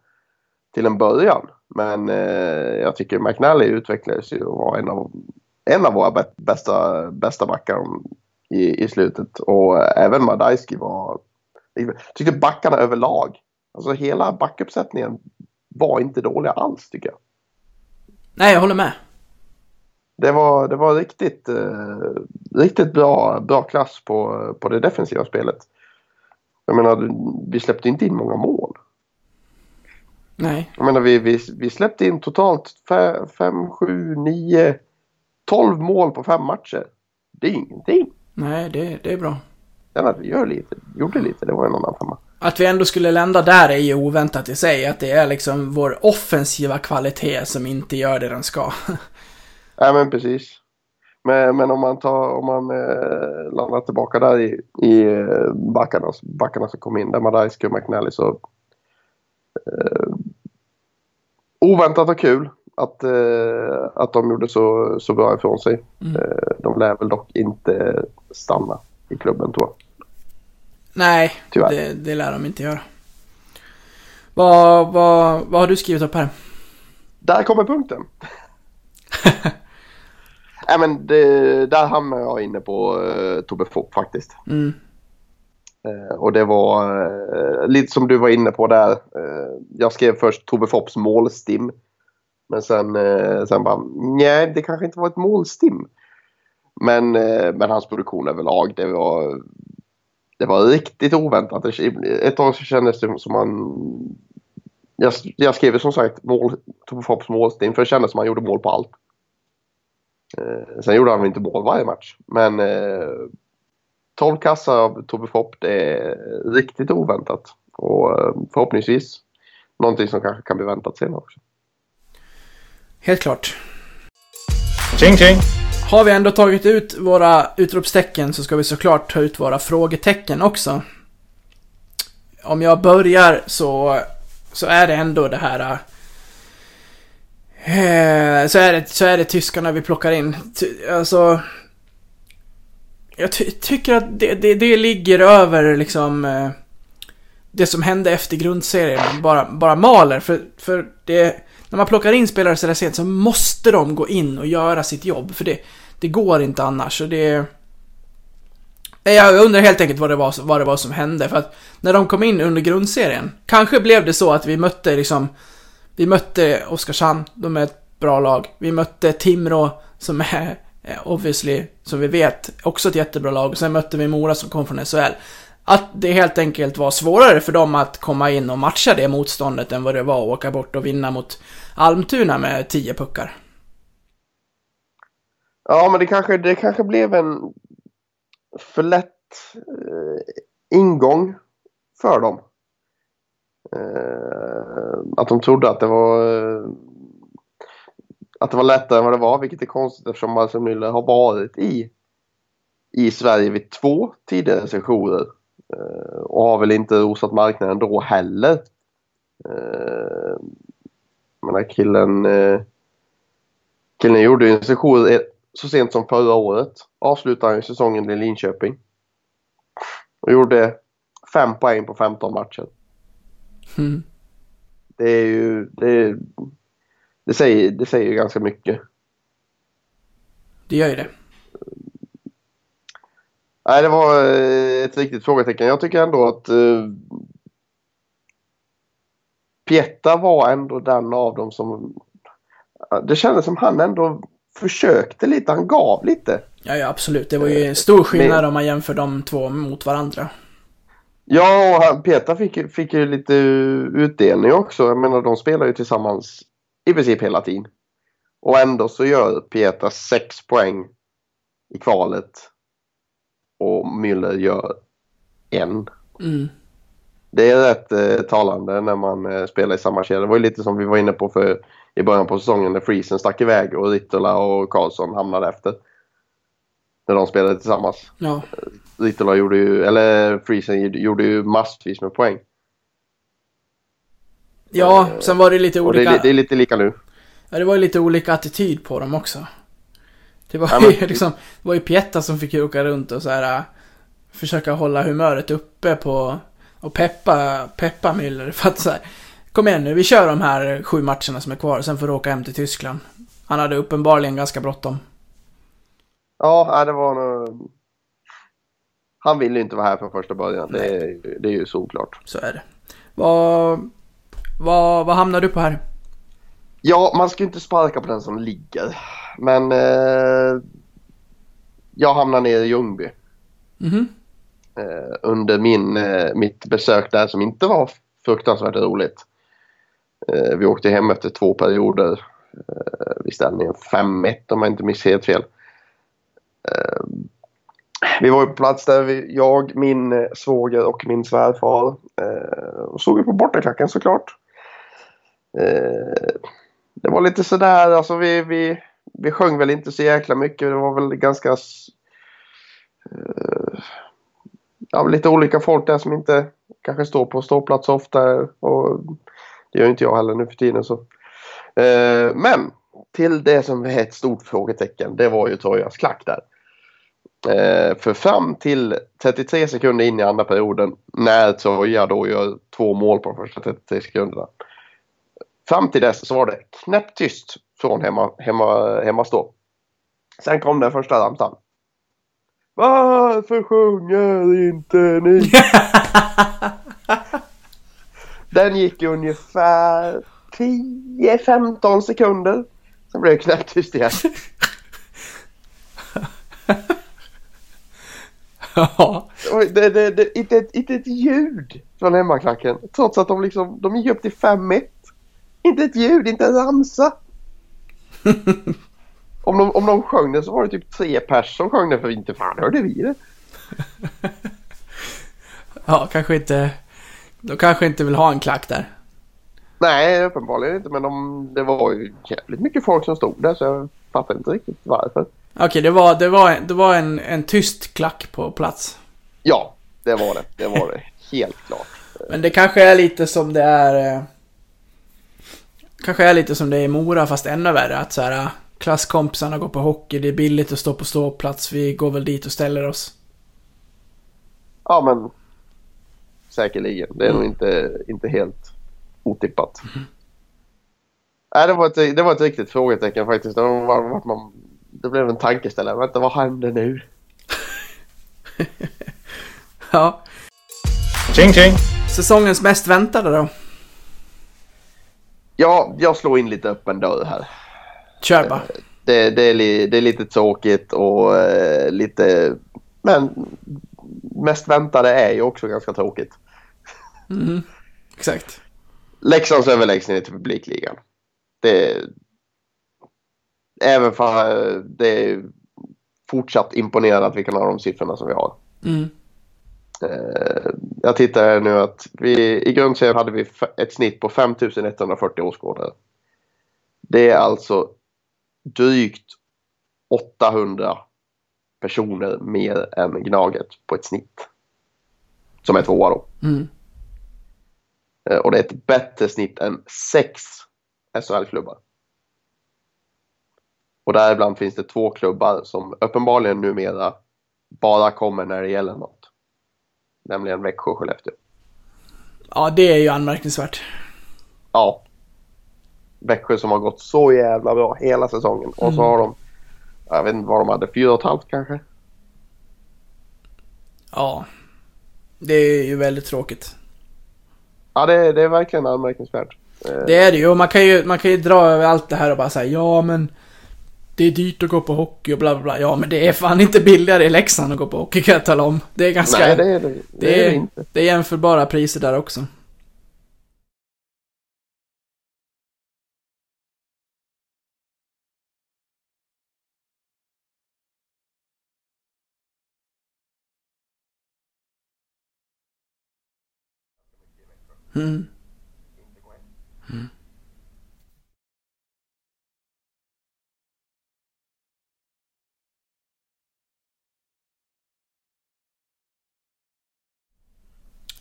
Till en början. Men eh, jag tycker McNally utvecklades ju och var en av, en av våra bästa, bästa backar i, i slutet. Och även Madajski var... Jag tyckte backarna överlag, alltså hela backuppsättningen var inte dåliga alls tycker jag. Nej, jag håller med. Det var, det var riktigt, eh, riktigt bra, bra klass på, på det defensiva spelet. Jag menar, vi släppte inte in många mål. Nej. Jag menar, vi, vi, vi släppte in totalt 5, 7, 9, 12 mål på fem matcher. Det är ingenting. Nej, det, det är bra. Sen att vi gör lite, gjorde lite, det var en annan femma. Att vi ändå skulle lända där är ju oväntat i sig. Att det är liksom vår offensiva kvalitet som inte gör det den ska. [laughs] Nej men precis. Men, men om man tar, om man eh, landar tillbaka där i, i eh, backarna, backarna som kom in där, Madajski och McNally så eh, oväntat och kul att, eh, att de gjorde så, så bra ifrån sig. Mm. Eh, de lär väl dock inte stanna i klubben tror jag. Nej, det, det lär de inte göra. Vad, vad, vad har du skrivit upp här? Där kommer punkten. [laughs] Nej men det, där hamnar jag inne på uh, Tobbe Fopp faktiskt. Mm. Uh, och det var uh, lite som du var inne på där. jag skrev först Tobbe Fopps målstim. Men sen, sen bara, nej det kanske inte var ett målstim. Men, men hans produktion överlag, det var, det var riktigt oväntat. Ett tag så kändes det som man... Jag, jag skrev som sagt mål, Tobbe Fopps målstim för det kändes som han gjorde mål på allt. Eh, sen gjorde han inte mål varje match. Men eh, 12 kassar av Tobbe Fopp, det är riktigt oväntat. Och eh, förhoppningsvis någonting som kanske kan bli väntat senare också. Helt klart. Tjing tjing! Har vi ändå tagit ut våra utropstecken så ska vi såklart ta ut våra frågetecken också. Om jag börjar så, så är det ändå det här Eh, Eh, så, är det, så är det tyskarna vi plockar in. Alltså... Jag ty tycker att det, det, det, ligger över liksom... Eh, det som hände efter grundserien. Bara, bara maler. För, för det... När man plockar in spelare så där sent så måste de gå in och göra sitt jobb. För det, det går inte annars. Och det... Eh, jag undrar helt enkelt vad det, var, vad det var som hände. För att när de kom in under grundserien. Kanske blev det så att vi mötte liksom vi mötte Oskarshamn, de är ett bra lag. Vi mötte Timrå, som är eh, obviously, som vi vet, också ett jättebra lag. Sen mötte vi Mora som kom från SHL. Att det helt enkelt var svårare för dem att komma in och matcha det motståndet än vad det var att åka bort och vinna mot Almtuna med 10 puckar. Ja, men det kanske, det kanske blev en för lätt eh, ingång för dem. Eh, att de trodde att det var eh, att det var lättare än vad det var, vilket är konstigt eftersom Marcel Müller har varit i, i Sverige vid två tidigare sessioner eh, och har väl inte rosat marknaden då heller. Eh, men killen, eh, killen gjorde ju en session så sent som förra året. Avslutade han säsongen i Linköping. Och gjorde fem poäng på 15 matcher. Mm. Det är ju... Det, det, säger, det säger ju ganska mycket. Det gör ju det. Nej, det var eh, ett riktigt frågetecken. Jag tycker ändå att uh, Pietta var ändå den av dem som... Det kändes som han ändå försökte lite. Han gav lite. Ja, ja absolut. Det var ju en stor skillnad Men... om man jämför de två mot varandra. Ja, och han, Peter fick, fick ju lite utdelning också. Jag menar, de spelar ju tillsammans i princip hela tiden. Och ändå så gör Peter sex poäng i kvalet. Och Müller gör en. Mm. Det är rätt eh, talande när man eh, spelar i samma kedja. Det var ju lite som vi var inne på för, i början på säsongen när Friesen stack iväg och Rittola och Karlsson hamnade efter. När de spelade tillsammans. Ja. Ritola gjorde ju, eller Friesen gjorde ju massvis med poäng. Ja, eh, sen var det lite olika... Det är, det är, lite lika nu. Ja, det var ju lite olika attityd på dem också. Det var ja, ju [laughs] liksom, det var ju Pietta som fick åka runt och så här försöka hålla humöret uppe på och peppa, peppa Müller för att så här, kom igen nu, vi kör de här sju matcherna som är kvar, sen får du åka hem till Tyskland. Han hade uppenbarligen ganska bråttom. Ja, det var nog... Han ville inte vara här från första början. Det är, det är ju såklart. Så är det. Vad, vad, vad hamnar du på här? Ja, man ska ju inte sparka på den som ligger. Men eh, jag hamnar nere i Ljungby. Mhm. eh, under min, eh, mitt besök där som inte var fruktansvärt roligt. Eh, vi åkte hem efter två perioder eh, vid ställningen 5-1 om jag inte minns helt fel. Eh, vi var på plats där, vi, jag, min eh, svåger och min svärfar. Eh, och såg vi på bortaklacken såklart. Eh, det var lite sådär, alltså vi, vi, vi sjöng väl inte så jäkla mycket. Det var väl ganska eh, ja, lite olika folk där som inte kanske står på ståplats ofta. Och det gör inte jag heller nu för tiden. Så. Eh, men till det som är ett stort frågetecken, det var ju Trojas klack där. Eh, för fram till 33 sekunder in i andra perioden när Troja då gör två mål på de första 33 sekunderna. Fram till dess så var det knäpptyst från hemma, hemma, hemmastå. Sen kom den första ramsan. Varför sjunger inte ni? [laughs] Den gick i ungefär 10-15 sekunder. Sen blev det knäpptyst igen. [laughs] Ja. Det, det, det, inte, ett, inte ett ljud från hemmaklacken. Trots att de liksom, de gick upp till 5-1. Inte ett ljud, inte en ramsa. [laughs] om, de, om de sjöng det så var det typ tre pers som sjöng det för inte fan hörde vi det. [laughs] ja, kanske inte... De kanske inte vill ha en klack där. Nej, uppenbarligen inte. Men de, det var ju jävligt mycket folk som stod där så jag fattar inte riktigt varför. Okej, det var, det var, det var en, en tyst klack på plats. Ja, det var det. Det var det. Helt klart. Men det kanske är lite som det är... eh, Kanske är lite som det är i Mora, fast ännu värre. Att så här, eh, klasskompisarna går på hockey, det är billigt att stå på ståplats, vi går väl dit och ställer oss. Ja, men säkerligen. Det är nog inte, inte helt otippat. Nej, [laughs] det var, ett, det var ett riktigt frågetecken faktiskt. Det, var, var, man, det blev en tankeställare. Vänta, vad händer nu? [laughs] Ja. Tjing tjing! Säsongens mest väntade då? Ja, jag slår in lite öppen dörr här. Kör bara. Det, det, är, li, det är lite tråkigt och eh, lite... Men mest väntade är ju också ganska tråkigt. Mhm. Exakt. Leksands överlägsenhet i publikligan. Det Även för eh, det är fortsatt imponerande att vi kan ha de siffrorna som vi har. Mm. Eh, Jag tittar här nu att vi, i grundserien hade vi ett snitt på 5140 åskådare. Det är alltså drygt 800 personer mer än Gnaget på ett snitt. Som är tvåa då. Mm. Eh, Och det är ett bättre snitt än sex SHL-klubbar. Och däribland finns det två klubbar som uppenbarligen numera bara kommer när det gäller något. Nämligen Växjö och Skellefteå. Ja, det är ju anmärkningsvärt. Ja. Växjö som har gått så jävla bra hela säsongen. Och så har de, jag vet inte vad de hade, fyra och ett halvt kanske? Ja. Det är ju väldigt tråkigt. Ja, det, det är verkligen anmärkningsvärt. Det är det ju. Och man kan ju, man kan ju dra över allt det här och bara säga ja men det är dyrt att gå på hockey och bla bla bla. Ja men det är fan inte billigare i Leksand att gå på hockey kan jag tala om. Det är ganska... Nej, det är det, det, det, är det inte. det är jämförbara priser där också. Mm.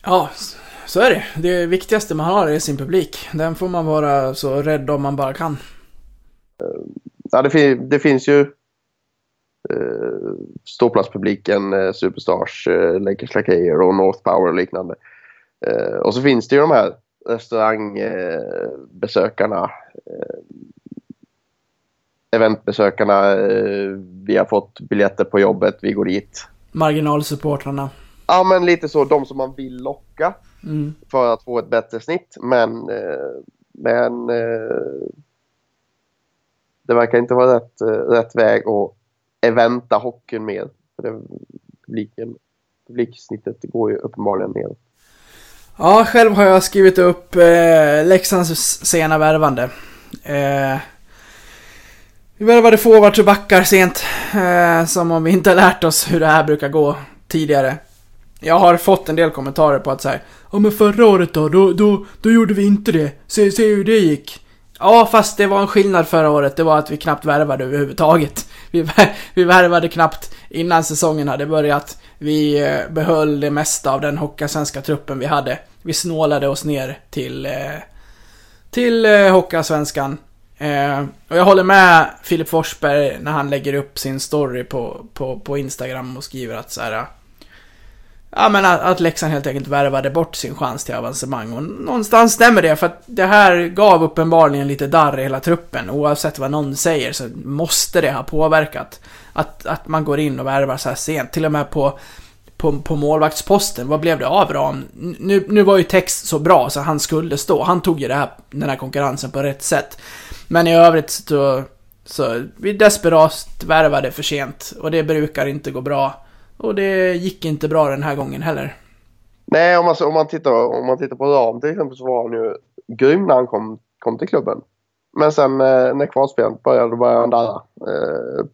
Ja, så är det. Det viktigaste man har är sin publik. Den får man vara så rädd om man bara kan. Ja, det, fin- det finns ju eh, ståplatspubliken, eh, Superstars, eh, Lakers Lakejer och North Power och liknande. Eh, och så finns det ju de här restaurangbesökarna, eh, eventbesökarna. Eh, vi har fått biljetter på jobbet, vi går dit. Marginalsupportrarna. Ja men lite så, de som man vill locka Mm. för att få ett bättre snitt. Men, eh, men eh, det verkar inte vara rätt, eh, rätt väg att eventa hockeyn mer. För det, publiken, publiksnittet går ju uppenbarligen ner. Ja, själv har jag skrivit upp eh, Leksands sena värvande. Eh, vi värvade forwards och backar sent. Eh, som om vi inte har lärt oss hur det här brukar gå tidigare. Jag har fått en del kommentarer på att säga Ja men förra året då, då, då, då gjorde vi inte det. Se, se hur det gick. Ja, fast det var en skillnad förra året. Det var att vi knappt värvade överhuvudtaget. [laughs] Vi, vi värvade knappt innan säsongen hade börjat. Vi eh, behöll det mesta av den svenska truppen vi hade. Vi snålade oss ner till, eh, till eh, hockeyallsvenskan. Eh, och jag håller med Filip Forsberg när han lägger upp sin story på, på, på Instagram och skriver att så här. Ja men att, att Leksand helt enkelt värvade bort sin chans till avancemang och någonstans stämmer det för att det här gav uppenbarligen lite darr i hela truppen. Oavsett vad någon säger så måste det ha påverkat. Att, att man går in och värvar så här sent. Till och med på, på, på målvaktsposten. Vad blev det av Ram? Nu, nu var ju Tex så bra så han skulle stå. Han tog ju det här, den här konkurrensen på rätt sätt. Men i övrigt så, så vi desperat värvade för sent och det brukar inte gå bra. Och det gick inte bra den här gången heller. Nej, om man, om man, tittar, om man tittar på Ram till exempel så var han ju grym när han kom, kom till klubben. Men sen eh, när kvalspelet började, då började han darra. Eh,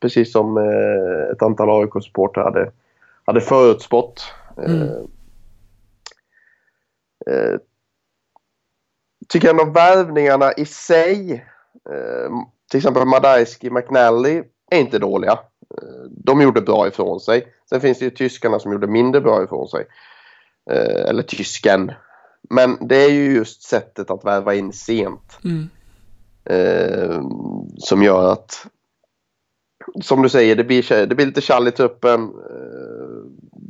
precis som eh, ett antal AIK-supportrar hade, hade förutspått. Eh, Mm. eh, tycker ändå värvningarna i sig, eh, till exempel Madajski, McNally, är inte dåliga. Eh, de gjorde bra ifrån sig. Sen finns det ju tyskarna som gjorde mindre bra ifrån sig. Eh, eller tysken. Men det är ju just sättet att värva in sent. Mm. Eh, som gör att som du säger, det blir, det blir lite kall i truppen.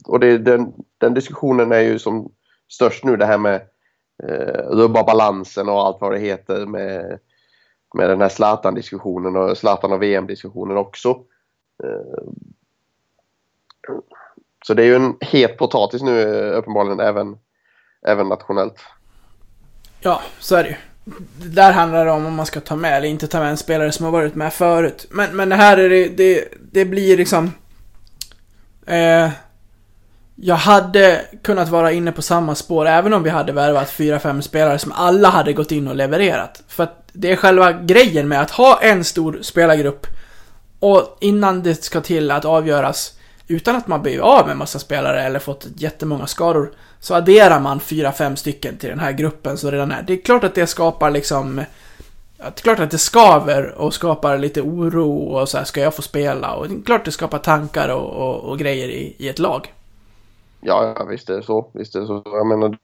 Och det, den, den diskussionen är ju som störst nu det här med eh, rubba balansen och allt vad det heter med, med den här Zlatan-diskussionen och Zlatan och VM-diskussionen också. Eh, så det är ju en het potatis nu eh, uppenbarligen även, även nationellt. Ja, så är det ju. Där handlar det om om man ska ta med eller inte ta med en spelare som har varit med förut. Men, men det här är det, det, det blir liksom... Eh, jag hade kunnat vara inne på samma spår även om vi hade värvat 4-5 spelare som alla hade gått in och levererat. För att det är själva grejen med att ha en stor spelargrupp och innan det ska till att avgöras utan att man blir av med massa spelare eller fått jättemånga skador så adderar man 4-5 stycken till den här gruppen som redan är. Det är klart att det skapar liksom Det är klart att det skaver och skapar lite oro och så här, ska jag få spela? Och det är klart det skapar tankar och, och, och grejer i, i ett lag. Ja, ja visst är det så. Visst är det så. Jag menar,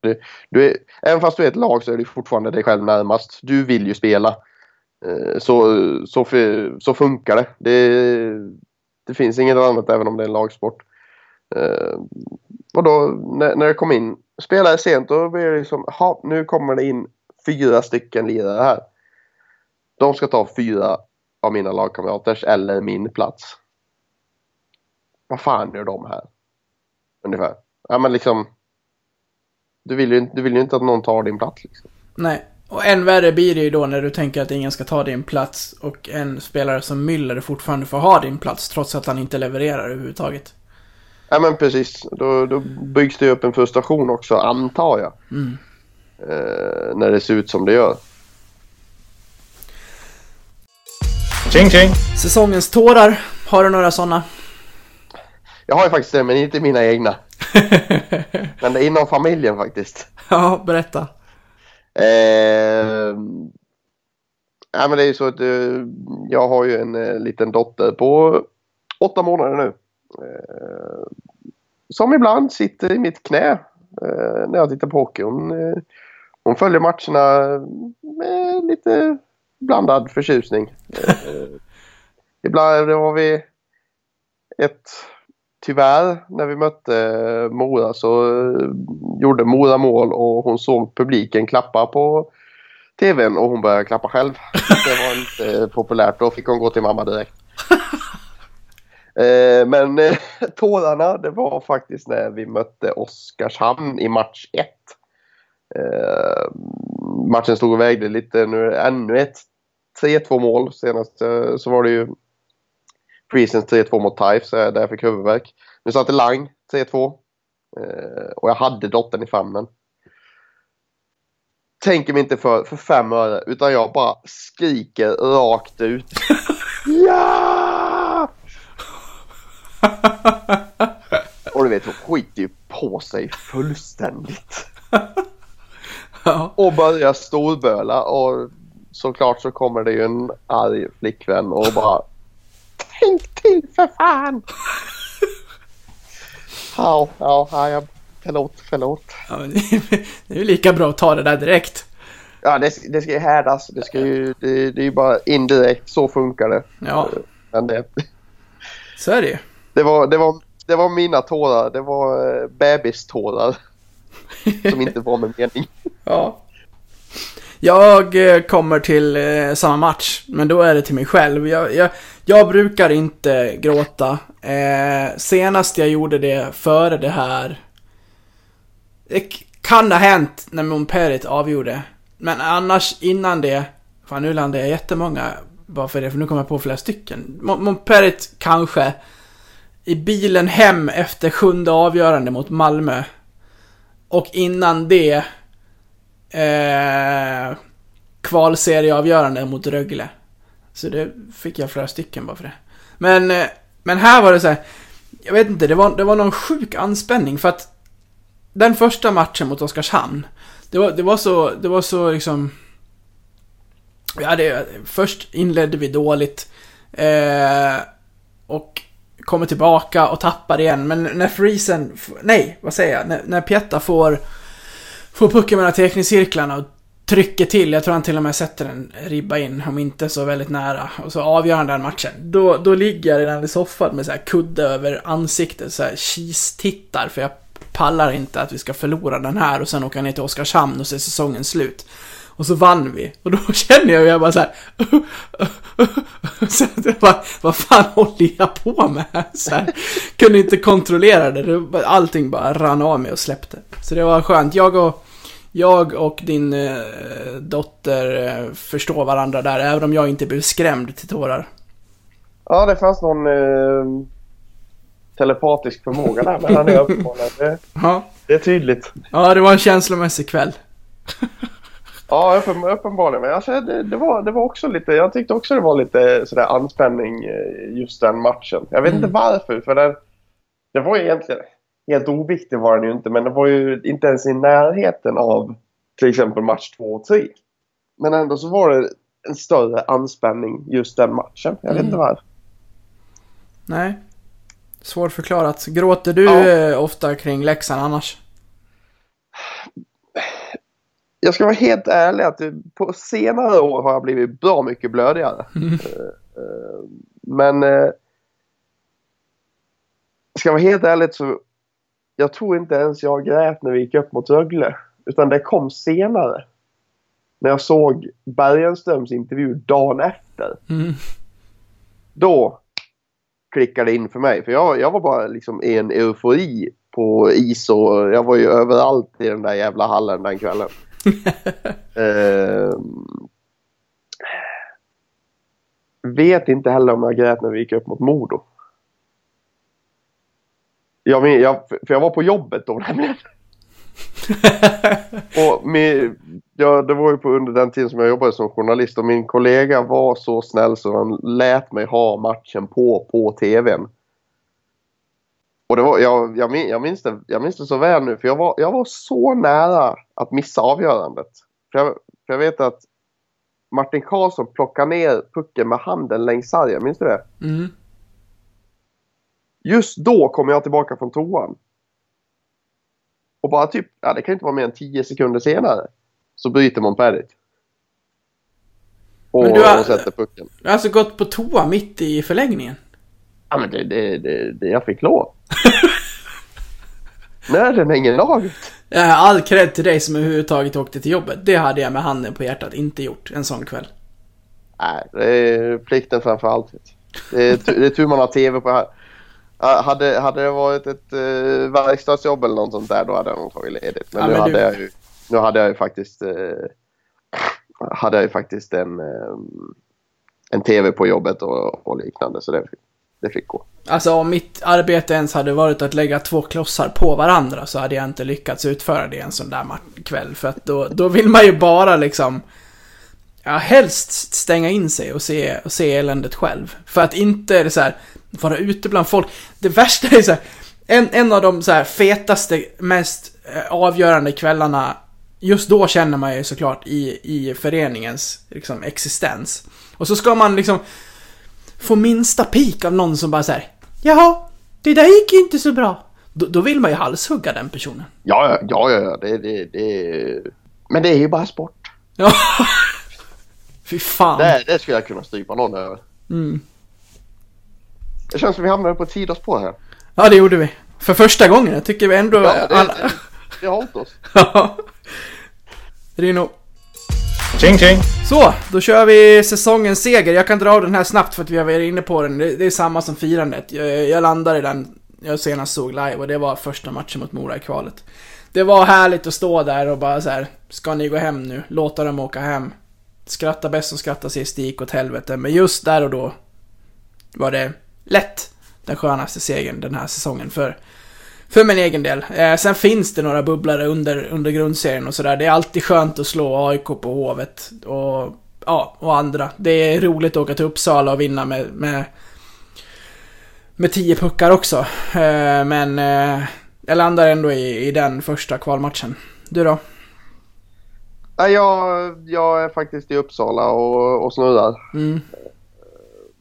du, du är, även fast du är ett lag så är du fortfarande dig själv närmast. Du vill ju spela. Eh, så, så, så funkar det. det. Det finns inget annat även om det är en lagsport. Eh, och då när, när det kom in spelare sent då blir det liksom, ha, nu kommer det in fyra stycken lirare här. De ska ta fyra av mina lagkamraters eller min plats. Vad fan gör de här? Ungefär. Ja men liksom. Du vill ju, inte- du vill ju inte att någon tar din plats liksom. Nej. Och än värre blir det ju då när du tänker att ingen ska ta din plats och en spelare som Müller fortfarande får ha din plats trots att han inte levererar överhuvudtaget. Ja men precis. Då, då byggs det ju upp en frustration också antar jag. Mm. Eh, när det ser ut som det gör. Tjing tjing! Säsongens tårar, har du några sådana? Jag har ju faktiskt det men inte mina egna. [laughs] Men det är inom familjen faktiskt. ja, berätta. Eh, ja, men det är ju så att eh, jag har ju en eh, liten dotter på åtta månader nu. Eh, som ibland sitter i mitt knä eh, när jag tittar på hockey. Hon, eh, hon följer matcherna med lite blandad förtjusning. Eh, [laughs] ibland var vi ett tyvärr när vi mötte eh, Mora så eh, gjorde Mora mål och hon såg publiken klappa på tvn och hon började klappa själv. [laughs] Det var inte eh, populärt. Då fick hon gå till mamma direkt. [laughs] Men [laughs] tårarna det var faktiskt när vi mötte Oskarshamn i match 1. Eh, matchen stod och vägde lite. Nu är det ännu ett 3-2 mål. Senast så var det ju Friesens 3-2 mot Taif så jag- där jag fick huvudvärk. Nu satte Lang 3-2. Eh, och jag hade dottern i famnen. Tänker mig inte för, för fem öre utan jag bara skriker rakt ut. [laughs] ja! Och du vet hon skiter ju på sig fullständigt. Ja. Och börjar storböla och såklart så kommer det ju en arg flickvän och bara Tänk till för fan! Ja, ja, ja, förlåt, förlåt. Ja, men det är- det är ju lika bra att ta det där direkt. Ja, det, det ska ju härdas. Det, ska ju, det, det är ju bara indirekt. Så funkar det. Ja, Men det, så är det ju. det, var, det, var, det var mina tårar. Det var eh, bebistårar. [laughs] Som inte var med mening. Ja. Jag eh, kommer till eh, samma match, men då är det till mig själv. Jag, jag, jag brukar inte gråta. Eh, senast jag gjorde det före det här... Det kan ha hänt när Monperit avgjorde. Men annars innan det... Fan, nu landade jag jättemånga bara för det, för nu kommer jag på flera stycken. Mon- Monperit kanske. I bilen hem efter sjunde avgörande mot Malmö. Och innan det eh, kvalserieavgörande mot Rögle. Så det fick jag flera stycken bara för det. Men, eh, men här var det så här. Jag vet inte, det var, det var någon sjuk anspänning för att den första matchen mot Oskarshamn. Det var, det var så, det var så liksom... Ja, det, först inledde vi dåligt. Eh, och kommer tillbaka och tappar igen. Men när Friesen, nej, vad säger jag? När, när Pietta får, får pucken mellan teckningscirklarna och trycker till, jag tror han till och med sätter en ribba in, om inte så väldigt nära, och så avgör han den matchen. Då, då ligger jag redan i soffan med så här kudde över ansiktet, så här tittar för jag pallar inte att vi ska förlora den här och sen åka ner till Oskarshamn och se säsongen slut. Och så vann vi. Och då [laughs] känner jag ju jag bara så här. [laughs] så jag bara, vad fan håller jag på med? [laughs] Så här, kunde inte kontrollera det. Allting bara rann av mig och släppte. Så det var skönt. Jag och, jag och din eh, dotter eh, förstår varandra där, även om jag inte blev skrämd till tårar. Ja, det fanns någon eh, telepatisk förmåga där mellan er uppenbarligen. Det, Ja. det är tydligt. ja, det var en känslomässig kväll. [laughs] Ja, uppen, uppenbarligen. Men alltså, det, det, var, det var också lite, jag tyckte också det var lite sådär anspänning eh, just den matchen. Jag vet Mm. inte varför, för den, det var egentligen, helt oviktig var den ju inte, men det var ju inte ens i närheten av till exempel match 2 och 3. Men ändå så var det en större anspänning just den matchen. Jag vet Mm. inte varför. Nej. Svårförklarat. Gråter du Ja. eh, ofta kring Leksand annars? Jag ska vara helt ärlig att på senare år har jag blivit bra mycket blödigare. [laughs] Mm. Eh, eh, Men ska jag vara helt ärlig så jag tror inte ens jag grät när vi gick upp mot Rögle. Utan det kom senare. När jag såg Bergenströms intervju dagen efter. Mm. Då klickade det in för mig. För jag, jag var bara liksom i en eufori på is och jag var ju överallt i den där jävla hallen den kvällen. [laughs] Ehm, vet inte heller om jag grät när vi gick upp mot Modo. Jag, jag, för jag var på jobbet då nämligen. [laughs] och med, ja, det var ju på under den tiden som jag jobbade som journalist och min kollega var så snäll så han lät mig ha matchen på, på tvn. Och det var, jag, jag, min- jag, minns det, jag minns det så väl nu för jag var, jag var så nära att missa avgörandet. För jag, för jag vet att Martin Karlsson plockade ner pucken med handen längs sargen, minns du det? Mm. Just då kom jag tillbaka från toan. Och bara typ, ja det kan inte vara mer än 10 sekunder senare. Så bryter Montperit. Och, Men du har- och sätter pucken. Du har alltså gått på toa mitt i förlängningen? Ja, men det, det, det, det jag fick lov. [laughs] Nej, den hänger laget. All cred till dig som överhuvudtaget åkte till jobbet. Det hade jag med handen på hjärtat inte gjort en sån kväll. Nej, det är plikten framför allt. Det är, det är tur man har tv på här. Hade, hade det varit ett uh, verkstadsjobb eller något sånt där då hade jag nog tagit ledigt. Men, Ja, nu, men hade du- jag ju, nu hade jag ju faktiskt, eh, hade jag ju faktiskt en, eh, en tv på jobbet och, och liknande så det, det fick gå. Alltså om mitt arbete ens hade varit att lägga två klossar på varandra så hade jag inte lyckats utföra det en sån där kväll. För att då, då vill man ju bara liksom... Ja, helst stänga in sig och se, och se eländet själv. För att inte är det så här, vara ute bland folk. Det värsta är så här, en, en av de så fetaste, mest eh, avgörande kvällarna Just då känner man ju såklart i, i föreningens liksom, existens. Och så ska man liksom få minsta pik av någon som bara säger Jaha, det där gick ju inte så bra. Då, då vill man ju halshugga den personen. Ja, ja, ja, ja det, det, det, men det är ju bara sport. Ja. [laughs] Fy fan. Det, det skulle jag kunna strypa någon över. Mm. Det känns som vi hamnade på ett sidospår här. Ja, det gjorde vi. För första gången. Jag tycker vi ändå... Ja, det, alla... det, det har hållit oss. [laughs] Ja. Rino. Tjing tjing! Så, då kör vi säsongens seger. Jag kan dra den här snabbt för att vi har varit inne på den. Det, det är samma som firandet. Jag, jag landade i den jag senast såg live och det var första matchen mot Mora i kvalet. Det var härligt att stå där och bara så här, ska ni gå hem nu? Låta dem åka hem. Skratta bäst som skrattar sist, det gick åt helvete. Men just där och då var det lätt den skönaste segern den här säsongen för, för min egen del. Eh, sen finns det några bubblare under, under grundserien och sådär. Det är alltid skönt att slå AIK på Hovet och, ja, och andra. Det är roligt att åka till Uppsala och vinna med, med, med tio puckar också. Eh, men eh, jag landar ändå i, i den första kvalmatchen. Du då? Nej, jag, jag är faktiskt i Uppsala och, och snurrar. Mm.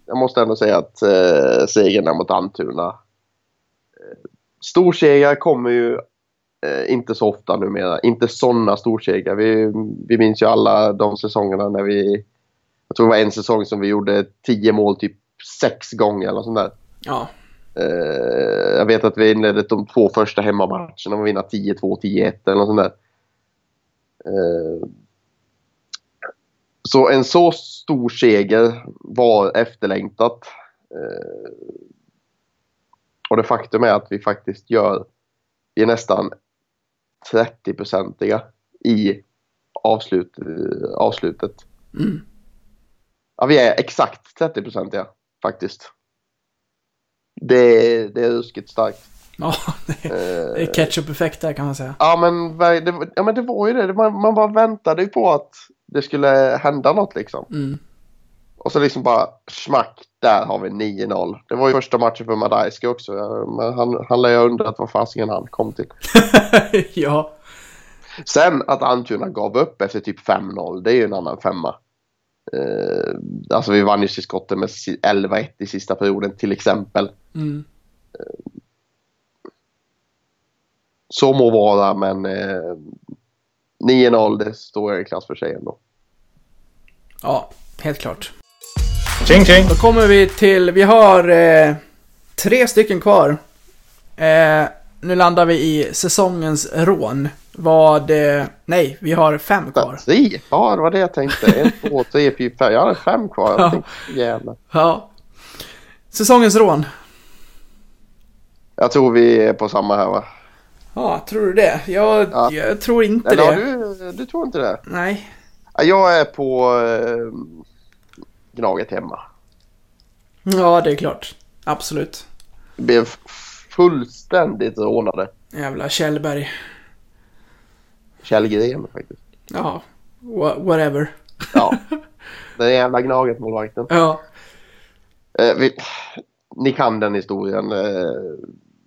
Jag måste ändå säga att eh, segern där mot Almtuna. Eh, storsegrar kommer ju eh, inte så ofta numera. Inte sådana storsegrar. Vi, vi minns ju alla de säsongerna när vi... Jag tror det var en säsong som vi gjorde tio mål typ sex gånger eller sånt där. Ja. Eh, jag vet att vi inledde de två första hemmamatcherna med att vinna 10-2, 10-1 eller något sånt där. Så en så stor seger var efterlängtat. Eh, och det faktum är att vi faktiskt gör, vi är nästan 30-procentiga i avslut, eh, avslutet. Mm. Ja, vi är exakt 30-procentiga faktiskt. Det är, det är ruskigt starkt. Ja, det är, Eh, ketchup-effekt där kan man säga. Ja men, det, ja men det var ju det. Man, man bara väntade ju på att det skulle hända något liksom. Mm. Och så liksom bara smack, där har vi 9-0. Det var ju första matchen för Madajski också. Men han, han lär ju ha undrat vad fasiken han kom till. [laughs] ja. Sen att Almtuna gav upp efter typ 5-0, det är ju en annan femma. Eh, alltså vi vann ju till skottet med si- 11-1 i sista perioden till exempel. Mm. Så må vara men eh, 9-0 det står i klass för sig ändå. Ja, helt klart. Tjing tjing! Då kommer vi till, vi har eh, tre stycken kvar. Eh, nu landar vi i säsongens rån. Vad, eh, nej, vi har fem kvar. Tre? Ja, det var det jag tänkte. En, två, tre, fyra, fem. Jag hade fem kvar. Jag Ja. tänkte, jävlar. Ja. Säsongens rån. Jag tror vi är på samma här va? Ja, tror du det? Jag, Ja. jag tror inte Eller det. ja, du, du tror inte det? Nej. Ja, Jag är på eh, Gnaget hemma. Ja, det är klart. Absolut. Blev fullständigt rånade. Jävla Kjellberg. Källgren faktiskt. Ja, wha- whatever. Ja. [laughs] Den jävla Gnaget-målvakten. Ja. Eh, vi, ni kan den historien. Eh,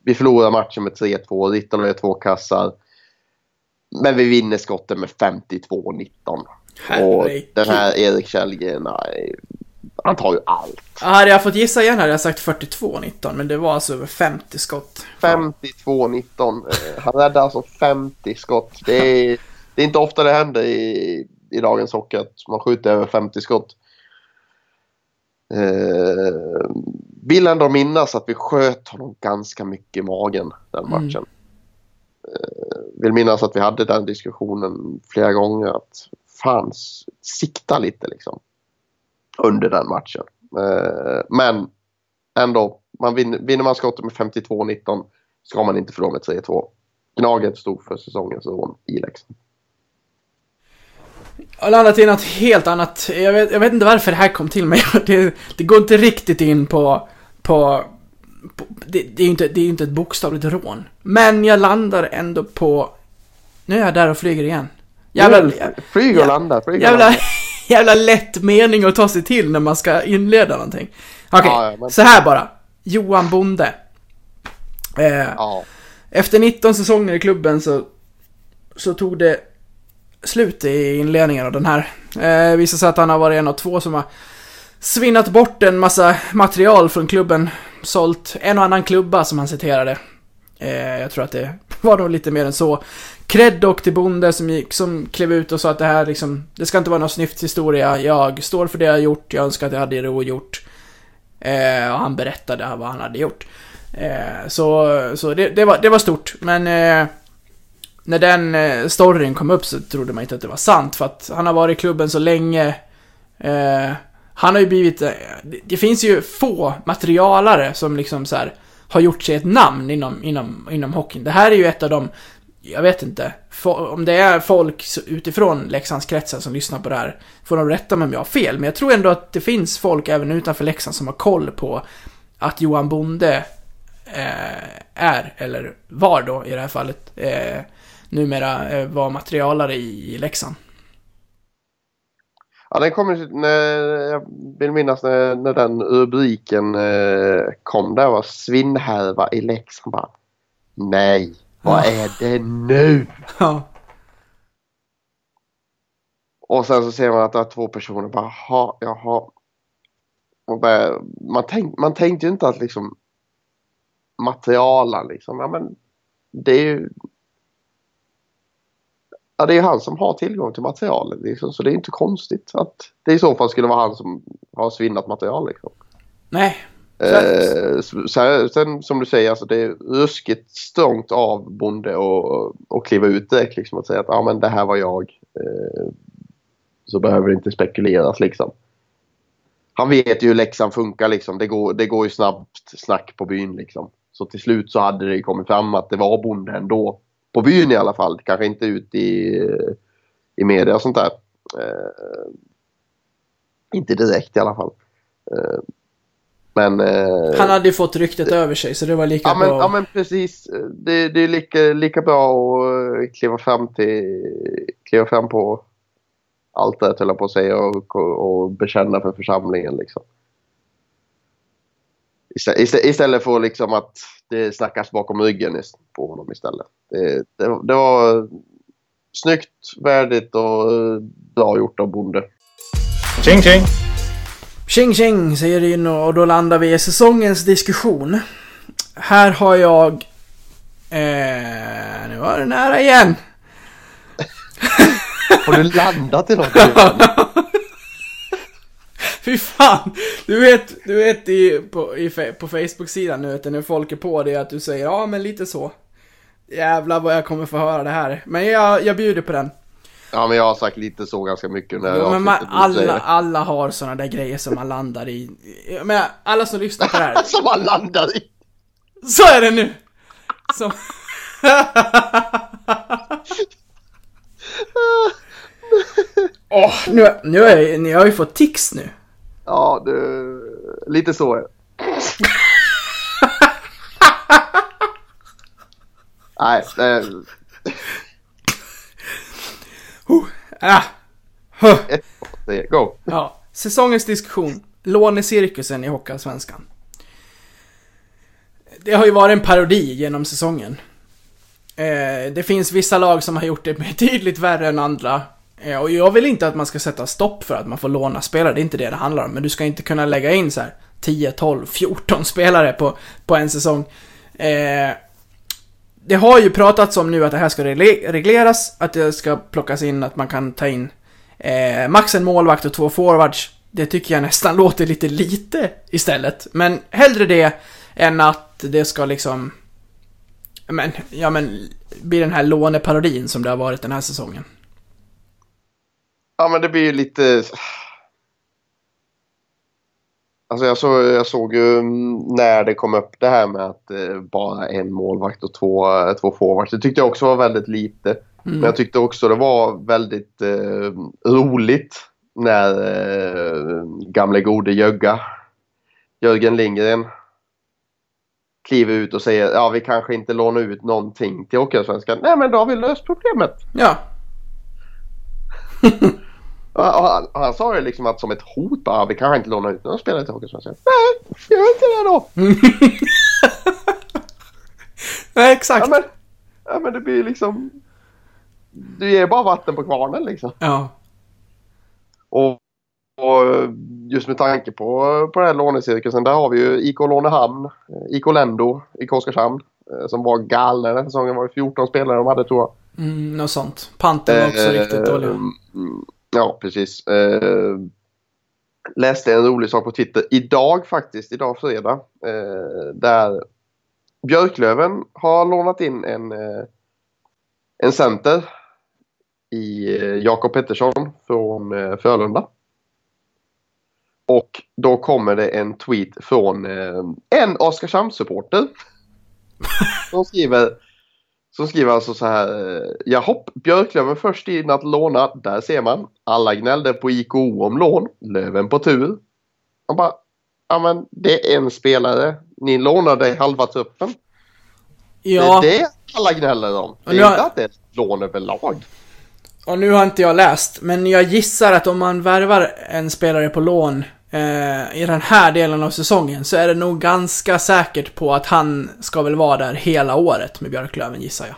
vi förlorar matchen med 3-2. Ritton har två kassar. Men vi vinner skottet med 52-19. Och den här Erik Källgren, han tar ju allt. Hade jag fått gissa igen hade jag sagt 42-19, men det var alltså över 50 skott. 52-19. Eh, Han räddar alltså 50 skott. Det är, det är inte ofta det händer i, i dagens hockey att man skjuter över 50 skott. Eh, vill ändå minnas att vi sköt honom ganska mycket i magen den Mm. matchen. Eh, vill minnas att vi hade den diskussionen flera gånger att fan sikta lite liksom. Under den matchen. Eh, men ändå, man vinner, vinner man skottet med 52-19 ska man inte förlora med 3-2. Gnaget stod för säsongens rån i Leksand. Jag har landat i något helt annat. Jag vet, jag vet inte varför det här kom till mig. [laughs] Det, det går inte riktigt in på... på, på det, det är ju inte, det är ju inte ett bokstavligt rån. Men jag landar ändå på... Nu är jag där och flyger igen. Jävla, Flyg och landa, flyg och jävla, landa. [laughs] jävla lätt mening att ta sig till när man ska inleda någonting. Okej, Ja, ja, men- så här bara. Johan Bonde. Eh, Ja. efter 19 säsonger i klubben så, så tog det slut i inledningen av den här. Eh, visar sig att han har varit en av två som har svinnat bort en massa material från klubben. Sålt en och annan klubba som han citerade. Eh, jag tror att det [laughs] var nog lite mer än så. Cred dock till Bonde som, gick, som klev ut och sa att det här liksom, det ska inte vara någon snyfthistoria. Jag står för det jag har gjort, jag önskar att jag hade det ogjort. Eh, och han berättade vad han hade gjort. Eh, så så det, det, var, det var stort, men eh, när den eh, storyn kom upp så trodde man inte att det var sant, för att han har varit i klubben så länge. Eh, han har ju blivit... Eh, det, det finns ju få materialare som liksom så här har gjort sig ett namn inom, inom, inom hockeyn. Det här är ju ett av de, jag vet inte, om det är folk utifrån Leksandskretsen som lyssnar på det här, får de rätta mig om jag har fel, men jag tror ändå att det finns folk även utanför Leksand som har koll på att Johan Bonde eh, är, eller var då i det här fallet, eh, numera eh, var materialare i, Leksand. Ja, den kommer när, jag vill minnas när, när den rubriken eh, kom där var svinnhärva i Leksand bara. Nej, vad är det nu? Ja. Och sen så ser man att det är två personer bara jaha, jaha. Bara, man, tänk, man tänkte ju inte att liksom materialen liksom, ja men det är ju Ja, det är ju han som har tillgång till materialet liksom, så det är inte konstigt att det i så fall skulle vara han som har svinnat material liksom. Nej. Eh, sen som du säger, alltså, det är ruskigt strångt av Bonde och, och kliva ut direkt liksom och säga att ja, men det här var jag. Eh, så behöver det inte spekuleras liksom. Han vet ju hur Leksand funkar liksom. Det går, det går ju snabbt snack på byn liksom. Så till slut så hade det kommit fram att det var Bonde ändå. På byn i alla fall. Kanske inte ut i, i media och sånt där. Eh, inte direkt i alla fall. Eh, men... Eh, Han hade ju fått ryktet över sig, så det var lika Ja men, bra. ja men precis. Det, det är lika, lika bra att kliva fram till kliva fram på altaret höll jag på att säga och, och, och bekänna för församlingen liksom. Istä- istä- Istället för liksom att det snackas bakom ryggen på honom istället. Det, det, det var snyggt, värdigt och bra gjort av Bonde. Tjing tjing! Tjing tjing säger det in och då landar vi i säsongens diskussion. Här har jag... Eh, nu var det nära igen. Har du landat i något? [laughs] [laughs] Fy fan! Du vet, du vet i, på, i, på Facebook-sidan nu när folk är på det att du säger ja men lite så. Jävlar vad jag kommer få höra det här. Men jag, jag bjuder på den. ja men jag har sagt lite så ganska mycket. När Jo, men man, alla, alla har såna där grejer som man landar i. Menar, alla som lyssnar på det här. [laughs] Som man landar i. Så är det nu! Så. [laughs] Åh, nu, nu är jag, ni har ju fått tics nu. Ja, du, lite så är [laughs] det. Nej, det, Ah. Huh. det, go. Ja, säsongens diskussion. Lånecirkusen i Hockeyallsvenskan. Det har ju varit en parodi genom säsongen. Eh, det finns vissa lag som har gjort det [laughs] betydligt värre än andra. Eh, och jag vill inte att man ska sätta stopp för att man får låna spelare, det är inte det det handlar om. Men du ska inte kunna lägga in så här 10, 12, 14 spelare på, på en säsong. Eh, det har ju pratats om nu att det här ska regleras, att det ska plockas in att man kan ta in eh, max en målvakt och två forwards Det tycker jag nästan [laughs] låter lite lite istället. Men hellre det än att det ska liksom... Men, ja men, bli den här låneparodin som det har varit den här säsongen. Ja, men det blir ju lite... Alltså jag, så, jag såg ju mm, när det kom upp det här med att eh, bara en målvakt och två, eh, två forwards. Det tyckte jag också var väldigt lite. Men jag tyckte också det var väldigt eh, roligt när eh, gamle gode Jögga, Jörgen Lindgren, kliver ut och säger ja vi kanske inte lånar ut någonting till Hockeyallsvenskan. Nej men då har vi löst problemet. Ja, [laughs] han, han sa det liksom att som ett hot bara, vi kanske inte lånar ut några spelare till Hockeyallsvenskan. Nej, gör inte det då! [laughs] Nej, exakt. Ja men, ja men det blir liksom... Du ger bara vatten på kvarnen liksom. Ja. Och, och just med tanke på, på den här lånecirkusen, där har vi ju IK Lånehamn, eh, IK Lendo i Oskarshamn. eh, Som var galna den här säsongen. var det 14 spelare de hade tror jag. Mm, något sånt. Panten var också Eh, riktigt dålig. mm, Ja, precis. Eh, läste en rolig sak på Twitter idag faktiskt, idag fredag. Eh, där Björklöven har lånat in en, eh, en center i eh, Jakob Pettersson från eh, Frölunda. Och då kommer det en tweet från eh, en Oskarshamns-supporter. [laughs] Som skriver som skriver alltså så här. eh, Jahopp, Björklöven först in att låna. Där ser man. Alla gnällde på IKO om lån. Löven på tur. Man bara, ja men det är en spelare. Ni lånade halva truppen. Ja, Det är det alla gnäller om. Det nu är har- inte att det är lån överlag. och nu har inte jag läst, men jag gissar att om man värvar en spelare på lån i den här delen av säsongen så är det nog ganska säkert på att han ska väl vara där hela året med Björklöven gissar jag.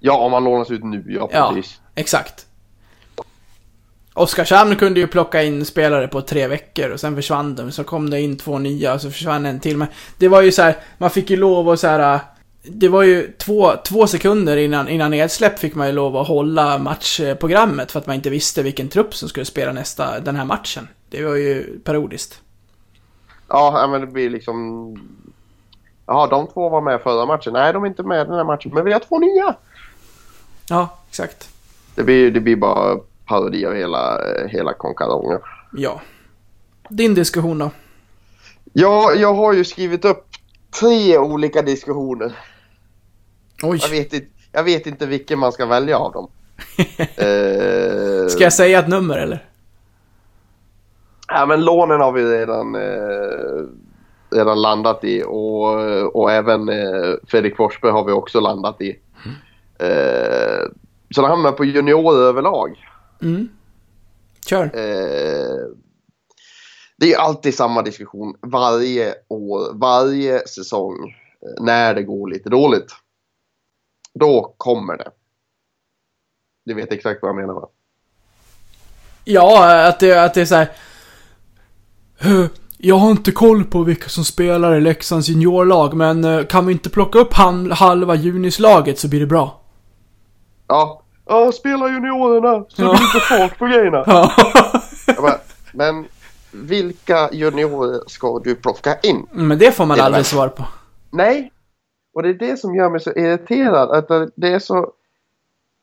Ja, om man lånas ut nu. Ja, Ja, precis. exakt. Oskarshamn kunde ju plocka in spelare på tre veckor och sen försvann de. Så kom det in två nya och så försvann en till. Men det var ju så här, man fick ju lov att så här. Det var ju två, två sekunder innan, innan nedsläpp fick man ju lov att hålla matchprogrammet för att man inte visste vilken trupp som skulle spela nästa, den här matchen. Det var ju parodiskt. Ja, men det blir liksom... Jaha, de två var med förra matchen. Nej, de är inte med den här matchen. Men vi har två nya! Ja, exakt. Det blir, det blir bara parodi av hela, hela konkarongen. Ja. Din diskussion då? Ja, jag har ju skrivit upp tre olika diskussioner. Oj. Jag vet, inte, jag vet inte vilken man ska välja av dem. [laughs] eh, Ska jag säga ett nummer eller? Ja, men lånen har vi redan, eh, redan landat i och, och även eh, Fredrik Forsberg har vi också landat i. Eh, så det hamnar på juniorer överlag. Mm. Kör. Eh, det är alltid samma diskussion varje år, varje säsong eh, när det går lite dåligt. Då kommer det. Du vet exakt vad jag menar va? Ja, att det, att det är så här. "Eh, Jag har inte koll på vilka som spelar i Leksands juniorlag, men eh, kan vi inte plocka upp halva junislaget så blir det bra. Ja, ja spela juniorerna så Ja. det blir inte fart på grejerna. [laughs] Ja. Bara, men vilka juniorer ska du plocka in? men det får man Det aldrig svar på. Nej. Och det är det som gör mig så irriterad. Att det är så,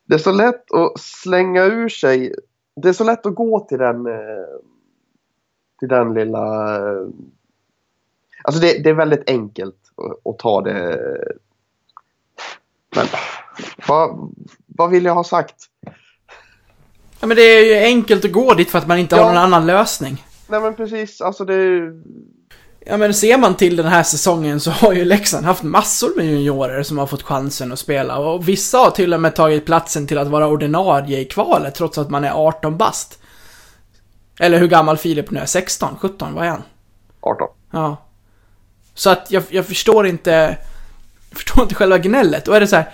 det är så lätt att slänga ur sig. Det är så lätt att gå till den, eh, till den lilla... eh, Alltså det, det är väldigt enkelt att, att ta det. Men vad, vad vill jag ha sagt? Ja, men det är ju enkelt att gå dit för att man inte har Ja. någon annan lösning. Nej men precis, alltså det Ja, men ser man till den här säsongen så har ju Leksand haft massor med juniorer som har fått chansen att spela. Och vissa har till och med tagit platsen till att vara ordinarie i kvalet trots att man är 18 bast. Eller hur gammal Filip nu är? 16? 17? Vad är han? 18. Ja. Så att jag, jag förstår inte... Jag förstår inte själva gnället. Då är det så här.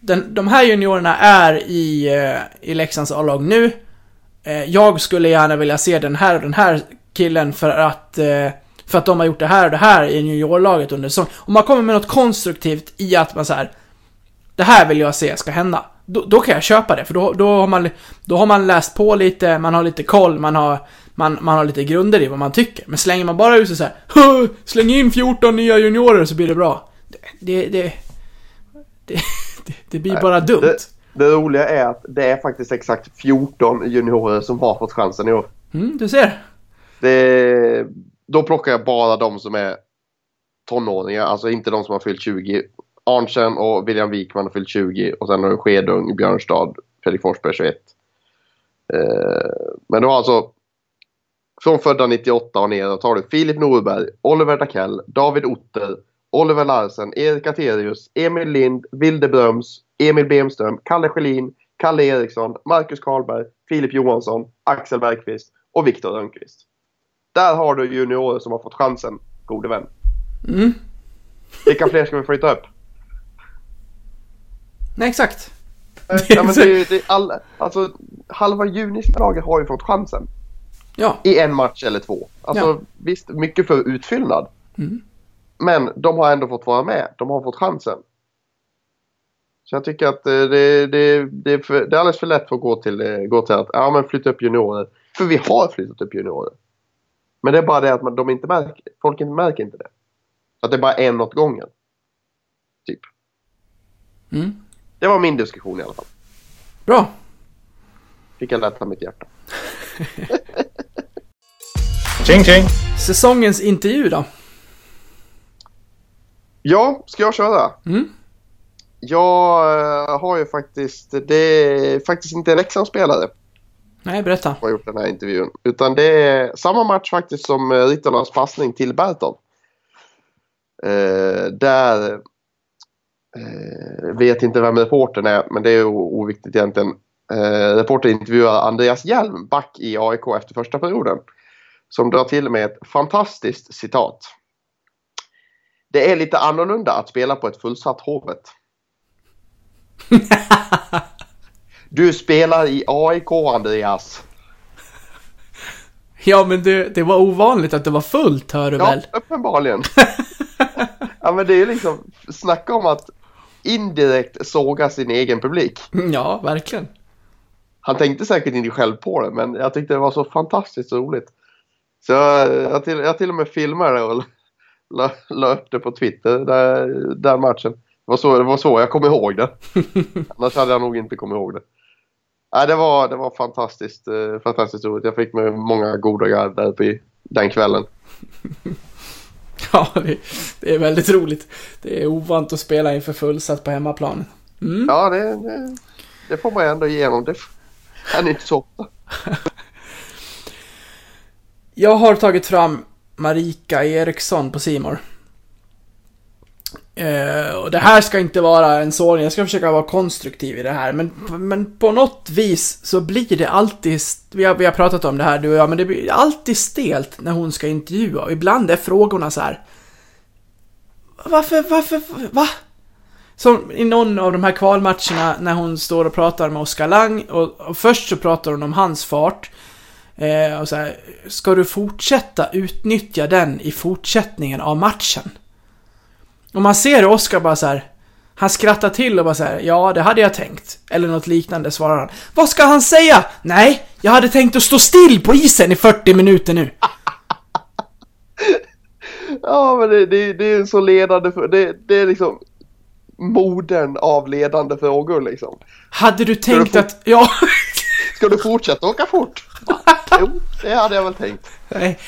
Den, de här juniorerna är i, eh, i Leksands A-lag nu. Eh, jag skulle gärna vilja se den här och den här killen för att... Eh, för att de har gjort det här och det här i juniorlaget under säsongen. Om man kommer med något konstruktivt i att man så här. Det här vill jag se ska hända. Då, då kan jag köpa det, för då, då, har man, då har man läst på lite, man har lite koll, man har, man, man har lite grunder i vad man tycker. Men slänger man bara ut sig så här, "Huh, släng in 14 nya juniorer så blir det bra. Det, det, det, det, blir bara dumt. Det, det roliga är att det är faktiskt exakt 14 juniorer som har fått chansen i år. Mm, du ser. Det, då plockar jag bara de som är tonåringar, alltså inte de som har fyllt 20. Arntzen och William Wikman har fyllt 20 och sen har du Skedung, Björnstad, Fredrik Forsberg 21. Eh, men du har alltså från födda 98 och neråt har du Filip Norberg, Oliver Dackell, David Otter, Oliver Larsen, Erik Aterius, Emil Lind, Vilde Bröms, Emil Bemström, Kalle Schelin, Kalle Eriksson, Marcus Karlberg, Filip Johansson, Axel Bergqvist och Viktor Rönnqvist. Där har du juniorer som har fått chansen, gode vän. Mm. Vilka fler ska vi flytta upp? Nej, exakt. [laughs] ja, men det, är- det är alla, alltså, halva junislaget har ju fått chansen. Ja. I en match eller två. Alltså Ja. visst, mycket för utfyllnad. Mm. Men de har ändå fått vara med. De har fått chansen. Så jag tycker att eh, det, det, det, är, för, det är alldeles för lätt för att gå till, eh, gå till att ja, men flytta upp juniorer. För vi har flyttat upp juniorer. Men det är bara det att man, de inte märker, folk inte märker inte det. Att det är bara en åt gången. Typ. Mm. Det var min diskussion i alla fall. Bra. Fick jag lätta mitt hjärta. [laughs] Tjing tjing! Säsongens intervju då? Ja, ska jag köra? Mm. Jag eh, har ju faktiskt, det är faktiskt inte en Leksandsspelare Nej, berätta. som har gjort den här intervjun. Utan det är samma match faktiskt som eh, Ryttarnas passning till Berton. Eh, där vet inte vem reportern är, men det är oviktigt egentligen. Eh, reportern intervjuar Andreas Hjelm, back i AIK efter första perioden. Som drar till med ett fantastiskt citat. Det är lite annorlunda att spela på ett fullsatt Hovet. [laughs] Du spelar i AIK Andreas. Ja, men det, det var ovanligt att det var fullt, hör du Ja, väl? uppenbarligen. [laughs] ja, men det är ju liksom, snacka om att indirekt såga sin egen publik. Mm, Ja, verkligen. Han tänkte säkert inte själv på det, men jag tyckte det var så fantastiskt roligt. Så jag, jag, till, jag till och med filmade och la, la upp det på Twitter, där, den matchen. Det var, så, det var så jag kom ihåg det. [laughs] Annars hade jag nog inte kommit ihåg det. Nej, det var, det var fantastiskt, eh, fantastiskt roligt. Jag fick med många goda garv där uppe i den kvällen. [laughs] [laughs] Ja, det, det är väldigt roligt. Det är ovant att spela inför fullsatt på hemmaplan. Mm. Ja, det, det, det får man ändå igenom. Det är inte så ofta. Jag har tagit fram Marika Eriksson på Simor. Uh, och det här ska inte vara en sån, jag ska försöka vara konstruktiv i det här. Men, men på något vis så blir det alltid, vi har, vi har pratat om det här du och jag, men det blir alltid stelt när hon ska intervjua. Och ibland är frågorna så här. Varför, varför, va? Som i någon av de här kvalmatcherna när hon står och pratar med Oskar Lang och, och först så pratar hon om hans fart. Uh, och så här, ska du fortsätta utnyttja den i fortsättningen av matchen? Och man ser Oskar bara så här. Han skrattar till och bara så här, ja det hade jag tänkt. Eller något liknande svarar han. Vad ska han säga? Nej, jag hade tänkt att stå still på isen i 40 minuter nu. [laughs] Ja, men det, det, det är så ledande. För, det, det är liksom modern av ledande frågor liksom. Hade du du tänkt fort- att, [laughs] ja, Ska du fortsätta åka fort? Jo, det hade jag väl tänkt. nej.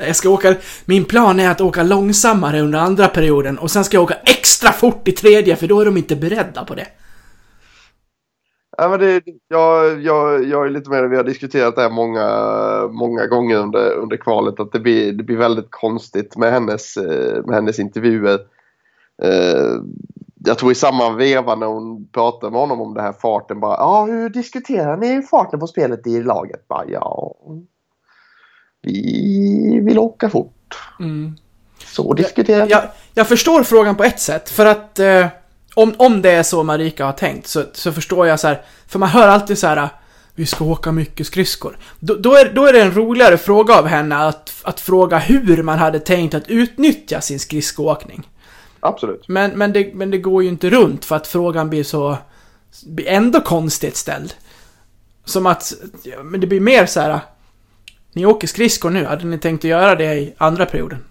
Jag ska åka, min plan är att åka långsammare under andra perioden och sen ska jag åka extra fort i tredje för då är de inte beredda på det. Ja, men det, jag, jag, jag är lite med Vi har diskuterat det här många, många gånger under, under kvalet. Att det blir, det blir väldigt konstigt med hennes, eh, med hennes intervjuer. Eh, jag tror i samma veva när hon pratar med honom om det här farten bara. Ja, hur diskuterar ni farten på spelet i laget? Bara, ja, vi vill åka fort. Mm. Så diskuterar vi. Jag, jag förstår frågan på ett sätt, för att eh, om, om det är så Marika har tänkt så, så förstår jag så här, för man hör alltid så här vi ska åka mycket skridskor. Då, då, är, då är det en roligare fråga av henne att, att fråga hur man hade tänkt att utnyttja sin skridskoåkning. Absolut. Men, men, det, men det går ju inte runt för att frågan blir så... blir ändå konstigt ställd. Som att... Men det blir mer så här. Ni åker skridskor nu, hade ni tänkt att göra det i andra perioden?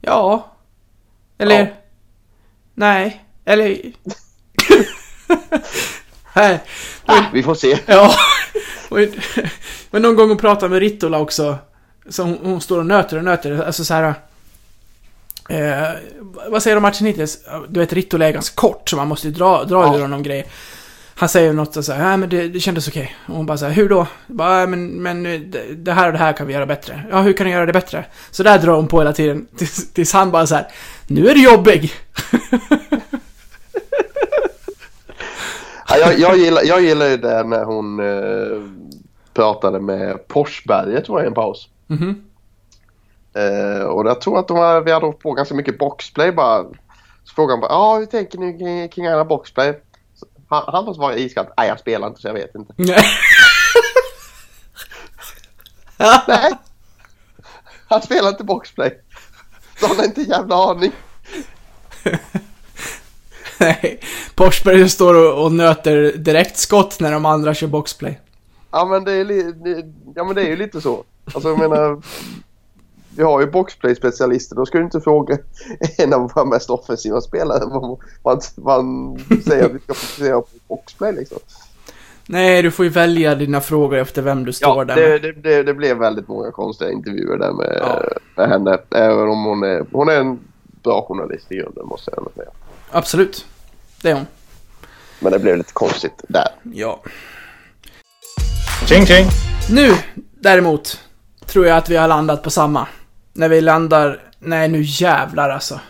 Ja. Eller? Ja. Nej. Eller? [laughs] Nej. Ah, vi får se. Ja. [laughs] Men någon gång hon pratade med Rittola också. Så hon, står och nöter och nöter. Alltså så här. Eh, vad säger de om matchen hittills? Du vet Rittola är ganska kort så man måste ju dra, dra Ja. ur honom grejer. Han säger något så här, ja men det, det kändes okej. Och hon bara så här, hur då? Bara, "Ja, men, men det, det här och det här kan vi göra bättre. Ja, hur kan du göra det bättre? Så där drar hon på hela tiden. [laughs] Tills, tills han bara så här, nu är du jobbig. [laughs] Ja, jag, jag, gillar, jag gillar ju det när hon eh, pratade med Porsberget tror jag i en paus. Mhm. Eh, och jag tror att de har, vi hade hållit på ganska mycket boxplay bara. Så frågade han bara, ja hur tänker ni kring, kring alla boxplay? Han, han måste vara iskall. Nej jag spelar inte så jag vet inte. Nej. [laughs] Nej. Han spelar inte boxplay. Så han har inte en jävla aning. [laughs] Nej. Forsberg står och, och nöter direktskott när de andra kör boxplay. Ja men det är, li, det, ja, men det är ju lite så. Alltså jag menar. Vi har ju boxplay-specialister. Då ska du inte fråga [laughs] en av våra mest offensiva spelare vad, vad, vad han säger att vi ska fokusera på boxplay liksom. Nej, du får ju välja dina frågor efter vem du står Ja, där det, med. det, det, det blev väldigt många konstiga intervjuer där med, Ja. med henne. Även om hon är, hon är en bra journalist i grunden måste jag säga. Absolut. Det är hon. Men det blev lite konstigt där. Ja. Tjing tjing! Nu, däremot, tror jag att vi har landat på samma. När vi landar... Nej, nu jävlar alltså.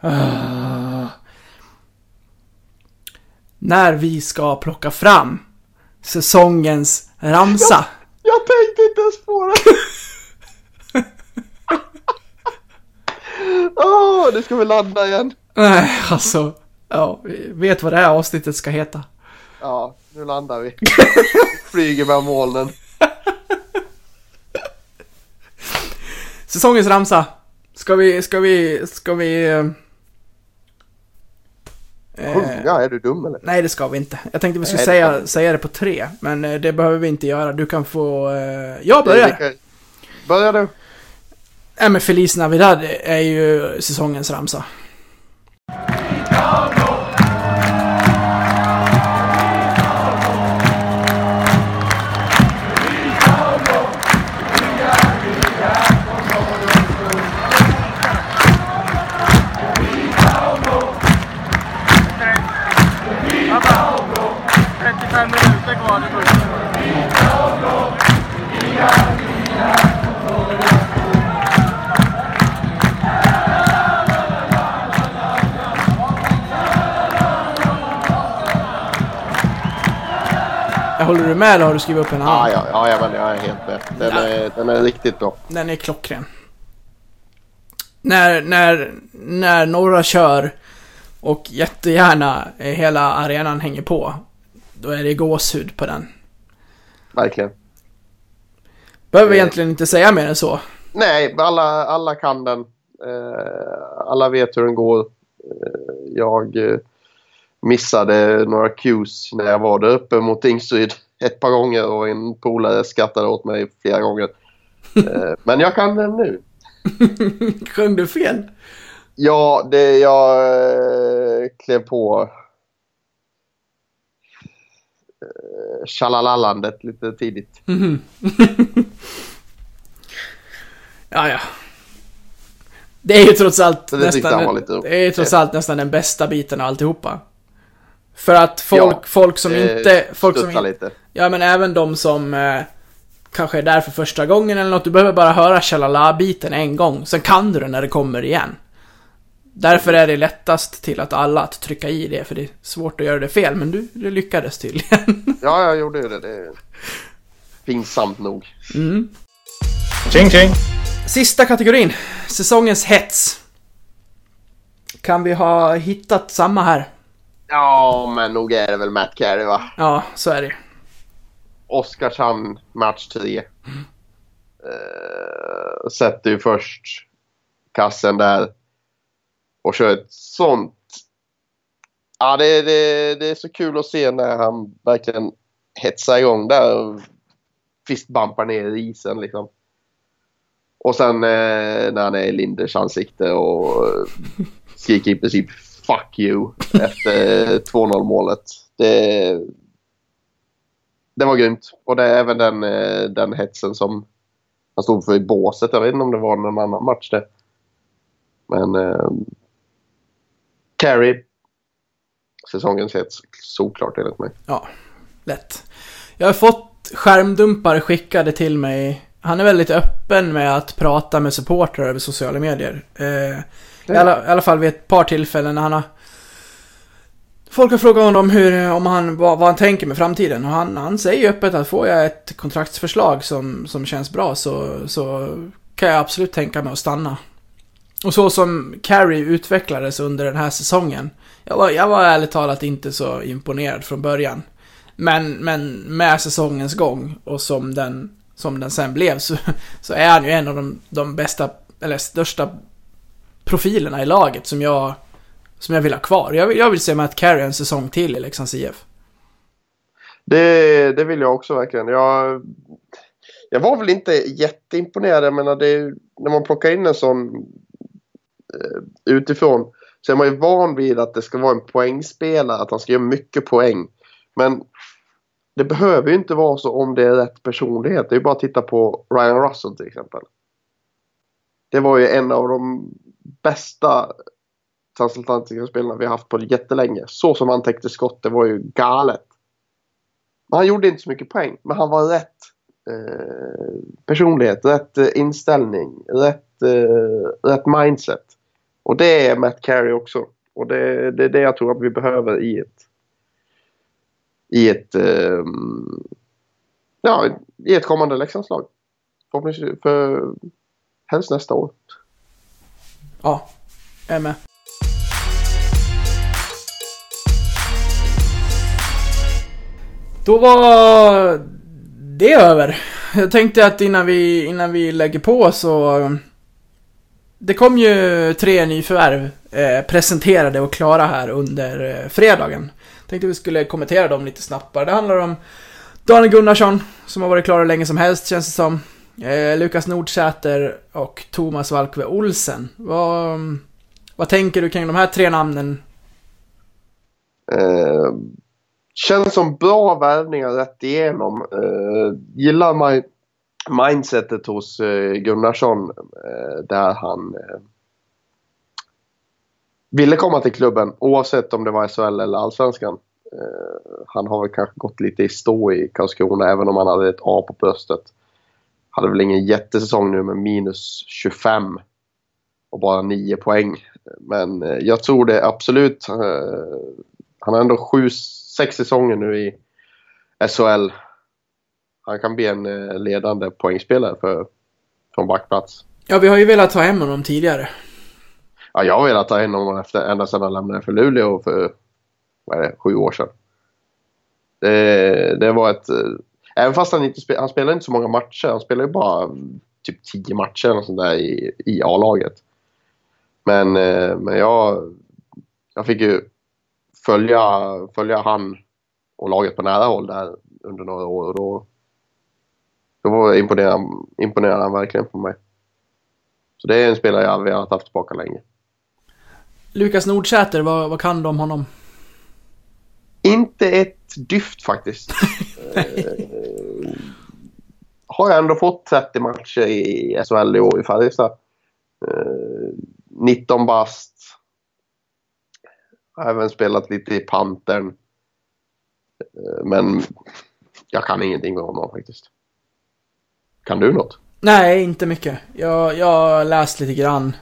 Ah. När vi ska plocka fram säsongens ramsa. Jag tänkte inte ens på det! [laughs] Åh, nu ska vi landa igen. Nej, alltså. Ja, vi vet vad det här avsnittet ska heta. Ja, nu landar vi. [laughs] Flyger med molnen. Säsongens ramsa. Ska vi, ska vi, ska vi... eh, eh, Sjunga, är du dum eller? nej, det ska vi inte. Jag tänkte vi skulle Nej, det säga, säga det på tre, men eh, det behöver vi inte göra. Du kan få... Eh, jag börjar. Börja du. Nej, men Feliz Navidad är ju säsongens ramsa. [laughs] håller du med eller har du skrivit upp en annan? Ja, ja, ja, ja men jag är helt med. Den är, den är riktigt bra. Den är klockren. När, när, när några kör och jättegärna hela arenan hänger på, då är det gåshud på den. Verkligen. Behöver Eh. egentligen inte säga mer än så. Nej, alla, alla kan den. Eh, alla vet hur den går. Eh, jag missade några cues när jag var där uppe mot Tingsryd [laughs] ett par gånger och en polare skrattade åt mig flera gånger. Eh, [laughs] men jag kan den nu. [laughs] Sjöng du fel? Ja, det jag eh, klev på eh, Tjalalalandet lite tidigt. Ja, ja. Det är ju trots allt nästan, roligt. det är trots allt nästan den bästa biten av alltihopa. För att folk, Ja, folk som Eh, inte... Folk som inte lite. Ja, men även de som eh, kanske är där för första gången eller något. Du behöver bara höra Shalala-biten en gång, sen kan du den när det kommer igen. Därför är det lättast till att alla att trycka i det, för det är svårt att göra det fel, men du, du lyckades tydligen. [laughs] Ja, jag gjorde ju det. det är pinsamt nog. Tjing tjing! Sista kategorin, säsongens hets. Kan vi ha hittat samma här? Ja, men nog är det väl Matt Carey va? Ja, så är det Oskarshamn match 3. Uh, sätter ju först kassen där och kör ett sånt. Ja, det, det, det är så kul att se när han verkligen hetsar igång där. fistbumpar ner i isen liksom. Och sen eh, när han är i Linders ansikte och skriker i princip fuck you efter [laughs] 2-0 målet. Det, det var grymt. Och det är även den, eh, den hetsen som han stod för i båset. Jag vet inte om det var någon annan match det. Men eh, Carey. Säsongens hets såklart enligt mig. Ja, lätt. Jag har fått skärmdumpar skickade till mig. Han är väldigt öppen med att prata med supportrar över sociala medier. Eh, i, alla, I alla fall vid ett par tillfällen när han har... Folk har frågat honom hur, om han, vad, vad han tänker med framtiden och han, han säger öppet att får jag ett kontraktsförslag som, som känns bra så, så kan jag absolut tänka mig att stanna. Och så som Carey utvecklades under den här säsongen. Jag var, jag var ärligt talat inte så imponerad från början. Men, men med säsongens gång och som den, som den sen blev så, [laughs] så är han ju en av de, de bästa, eller största profilerna i laget som jag, som jag vill ha kvar. Jag, jag vill se Matt Carey en säsong till i Leksands IF. Det, det vill jag också verkligen. Jag, jag var väl inte jätteimponerad. Jag menar, det, när man plockar in en sån eh, utifrån så är man ju van vid att det ska vara en poängspelare, att han ska göra mycket poäng. Men det behöver ju inte vara så om det är rätt personlighet. Det är ju bara att titta på Ryan Russell till exempel. Det var ju en av de bästa transatlantiska spelarna vi har haft på jättelänge. Så som han täckte skott, det var ju galet. Men han gjorde inte så mycket poäng. Men han var rätt eh, personlighet, rätt eh, inställning, rätt, eh, rätt mindset. Och det är Matt Carey också. Och det, det är det jag tror att vi behöver i ett i ett eh, ja, i ett kommande Leksandslag. Förhoppningsvis för helst nästa år. Ja, jag är med. Då var det över. Jag tänkte att innan vi, innan vi lägger på så... Det kom ju tre nyförvärv eh, presenterade och klara här under eh, fredagen. Tänkte vi skulle kommentera dem lite snabbt bara. Det handlar om Daniel Gunnarsson, som har varit klar hur länge som helst känns det som. Eh, Lukas Nordsäter och Thomas Valkve Olsen. Vad, vad tänker du kring de här tre namnen? Eh, känns som bra värvningar rätt igenom. Eh, gillar man mindsetet hos eh, Gunnarsson eh, där han eh, ville komma till klubben oavsett om det var SHL eller Allsvenskan. Eh, han har väl kanske gått lite i stå i Karlskrona även om han hade ett A på bröstet. Hade väl ingen jättesäsong nu med minus 25 och bara 9 poäng. Men eh, jag tror det absolut. Eh, han har ändå 7-6 säsonger nu i SHL. Han kan bli en eh, ledande poängspelare för, från backplats. Ja, vi har ju velat ta hem honom tidigare. Ja, jag har velat ta hem honom efter, ända sedan han lämnade för Luleå för vad är det, sju år sedan. Det, det var ett... Även fast han inte spel, han spelade inte så många matcher. Han spelade ju bara typ tio matcher eller sånt där i, i A-laget. Men, men jag, jag fick ju följa, följa han och laget på nära håll där under några år. Och då, då imponerade, imponerade han verkligen på mig. Så det är en spelare jag velat haft tillbaka länge. Lukas Nordsäter, vad, vad kan du om honom? Inte ett dyft faktiskt. [laughs] Eh, har jag ändå fått 30 matcher i SHL i år i Färjestad. Eh, 19 bast. Har även spelat lite i Pantern. Eh, men jag kan ingenting med honom faktiskt. Kan du något? Nej, inte mycket. Jag, jag har läst lite grann.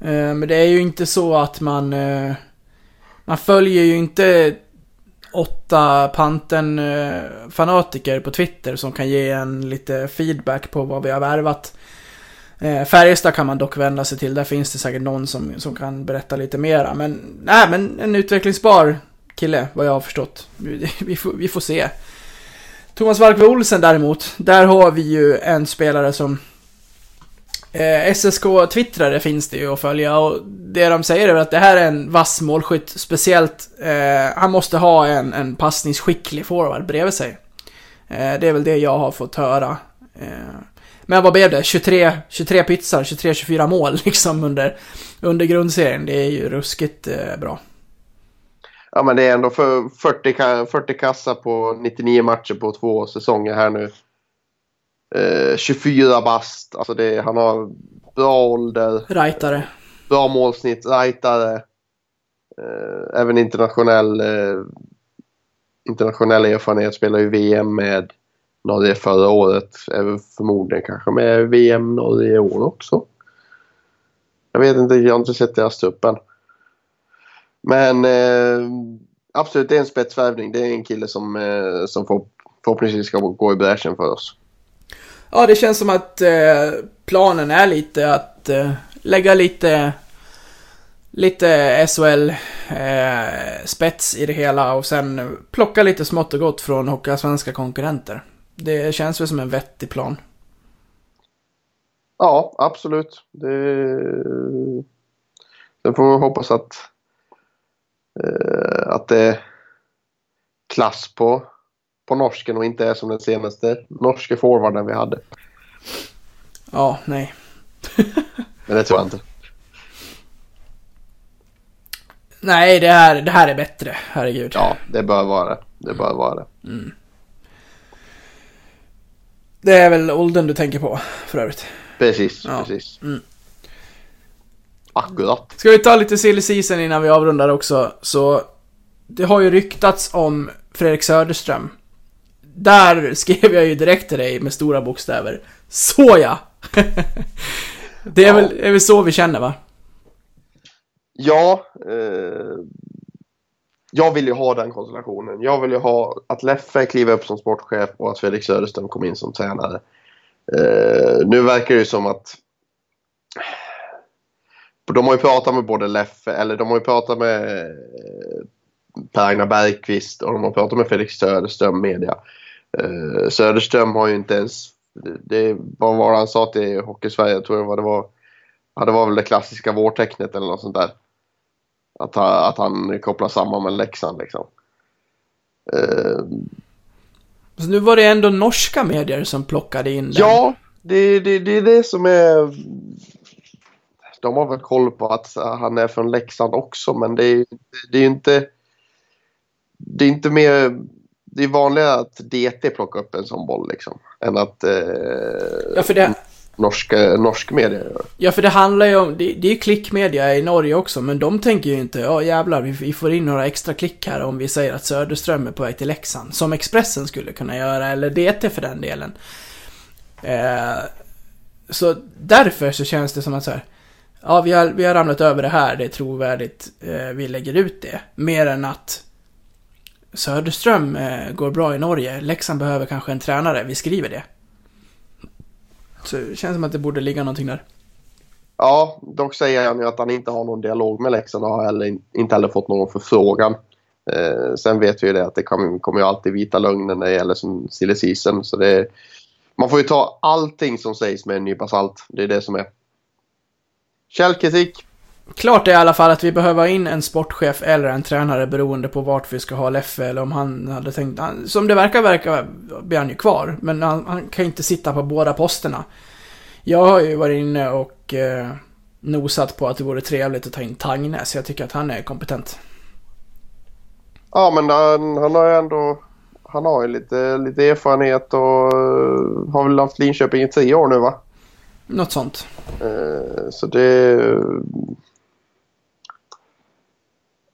Eh, men det är ju inte så att man... Eh, man följer ju inte åtta panten eh, fanatiker på Twitter som kan ge en lite feedback på vad vi har värvat. Eh, Färjestad kan man dock vända sig till. Där finns det säkert någon som, som kan berätta lite mera. Men, nej, men en utvecklingsbar kille, vad jag har förstått. Vi, [laughs] vi, får, vi får se. Thomas Valkve Olsen däremot, där har vi ju en spelare som eh, SSK-twittrare finns det ju att följa och det de säger är att det här är en vass målskytt, speciellt eh, han måste ha en, en passningsskicklig forward bredvid sig. Eh, det är väl det jag har fått höra. Eh, men vad blev det? 23, 23 pizzar, 23-24 mål [laughs] liksom under, under grundserien. Det är ju ruskigt eh, bra. Ja men det är ändå för 40, 40 kassa på 99 matcher på två säsonger här nu. Eh, 24 bast. Alltså det, han har bra ålder, Rightare. bra målsnitt, rightare. Eh, även internationell, eh, internationell erfarenhet. Spelar ju VM med Norge förra året. Även förmodligen kanske med VM Norge i år också. Jag vet inte, jag har inte sett deras trupp än. Men eh, absolut, det är en spetsvärvning. Det är en kille som, eh, som för, förhoppningsvis ska gå i bräschen för oss. Ja, det känns som att eh, planen är lite att eh, lägga lite lite SHL-spets eh, i det hela och sen plocka lite smått och gott från Hockeyallsvenska konkurrenter. Det känns väl som en vettig plan. Ja, absolut. Det... Sen får vi hoppas att, eh, att det är klass på, på norsken och inte är som den senaste norske forwarden vi hade. Ja, nej. [laughs] Men det tror jag inte. Nej, det här, det här är bättre. Herregud. Ja, det bör vara det. Bör vara det. Det är väl åldern du tänker på, för övrigt. Precis, Ja. precis. Mm. Akkurat. Ska vi ta lite silly season innan vi avrundar också, så... Det har ju ryktats om Fredrik Söderström. Där skrev jag ju direkt till dig med stora bokstäver. Såja! det är, Ja. väl, är väl så vi känner va? Ja, eh, jag vill ju ha den konstellationen. Jag vill ju ha att Leffe kliver upp som sportchef och att Fredrik Söderström kommer in som tränare. Eh, nu verkar det ju som att de har ju pratat med både Leffe, eller de har ju pratat med eh, Per-Agnar Bergqvist och de har pratat med Fredrik Söderström media. Eh, Söderström har ju inte ens, det, vad var det han sa till Hockeysverige, tror jag vad det var, ja, det var väl det klassiska vårtecknet eller något sånt där. Att, ha, att han kopplar samman med Leksand liksom. Eh, Så nu var det ändå norska medier som plockade in den. ja, det, det, det är det som är... De har väl koll på att han är från Leksand också men det är det är ju inte... Det är inte mer... Det är vanligare att DT plockar upp en sån boll liksom. Än att eh, Ja, för det, norska, norsk media gör. ja, för det handlar ju om... Det, det är ju klickmedia i Norge också, men de tänker ju inte ja jävlar, vi, vi får in några extra klick här om vi säger att Söderström är på väg till Leksand. Som Expressen skulle kunna göra, eller DT för den delen. Eh, så därför så känns det som att så här, Ja, vi har, vi har ramlat över det här, det är trovärdigt, eh, vi lägger ut det. Mer än att Söderström eh, går bra i Norge, Leksand behöver kanske en tränare, vi skriver det. Så det känns som att det borde ligga någonting där. Ja, dock säger han ju att han inte har någon dialog med Leksand och har heller, inte heller fått någon förfrågan. Eh, sen vet vi ju det att det kommer, kommer ju alltid vita lögner när det gäller som silly season. Så det, man får ju ta allting som sägs med en nypa salt. Det är det som är. Källkritik. Klart är i alla fall att vi behöver in en sportchef eller en tränare beroende på vart vi ska ha Leffe eller om han hade tänkt... han- Som det verkar, verkar blir han ju kvar. Men han, han kan inte sitta på båda posterna. Jag har ju varit inne och eh, nosat på att det vore trevligt att ta in Tangnes. Jag tycker att han är kompetent. Ja, men han, han har ju ändå han har ju lite, lite erfarenhet och eh, har väl haft Linköping i tio år nu va? Något sånt. Eh, Så det...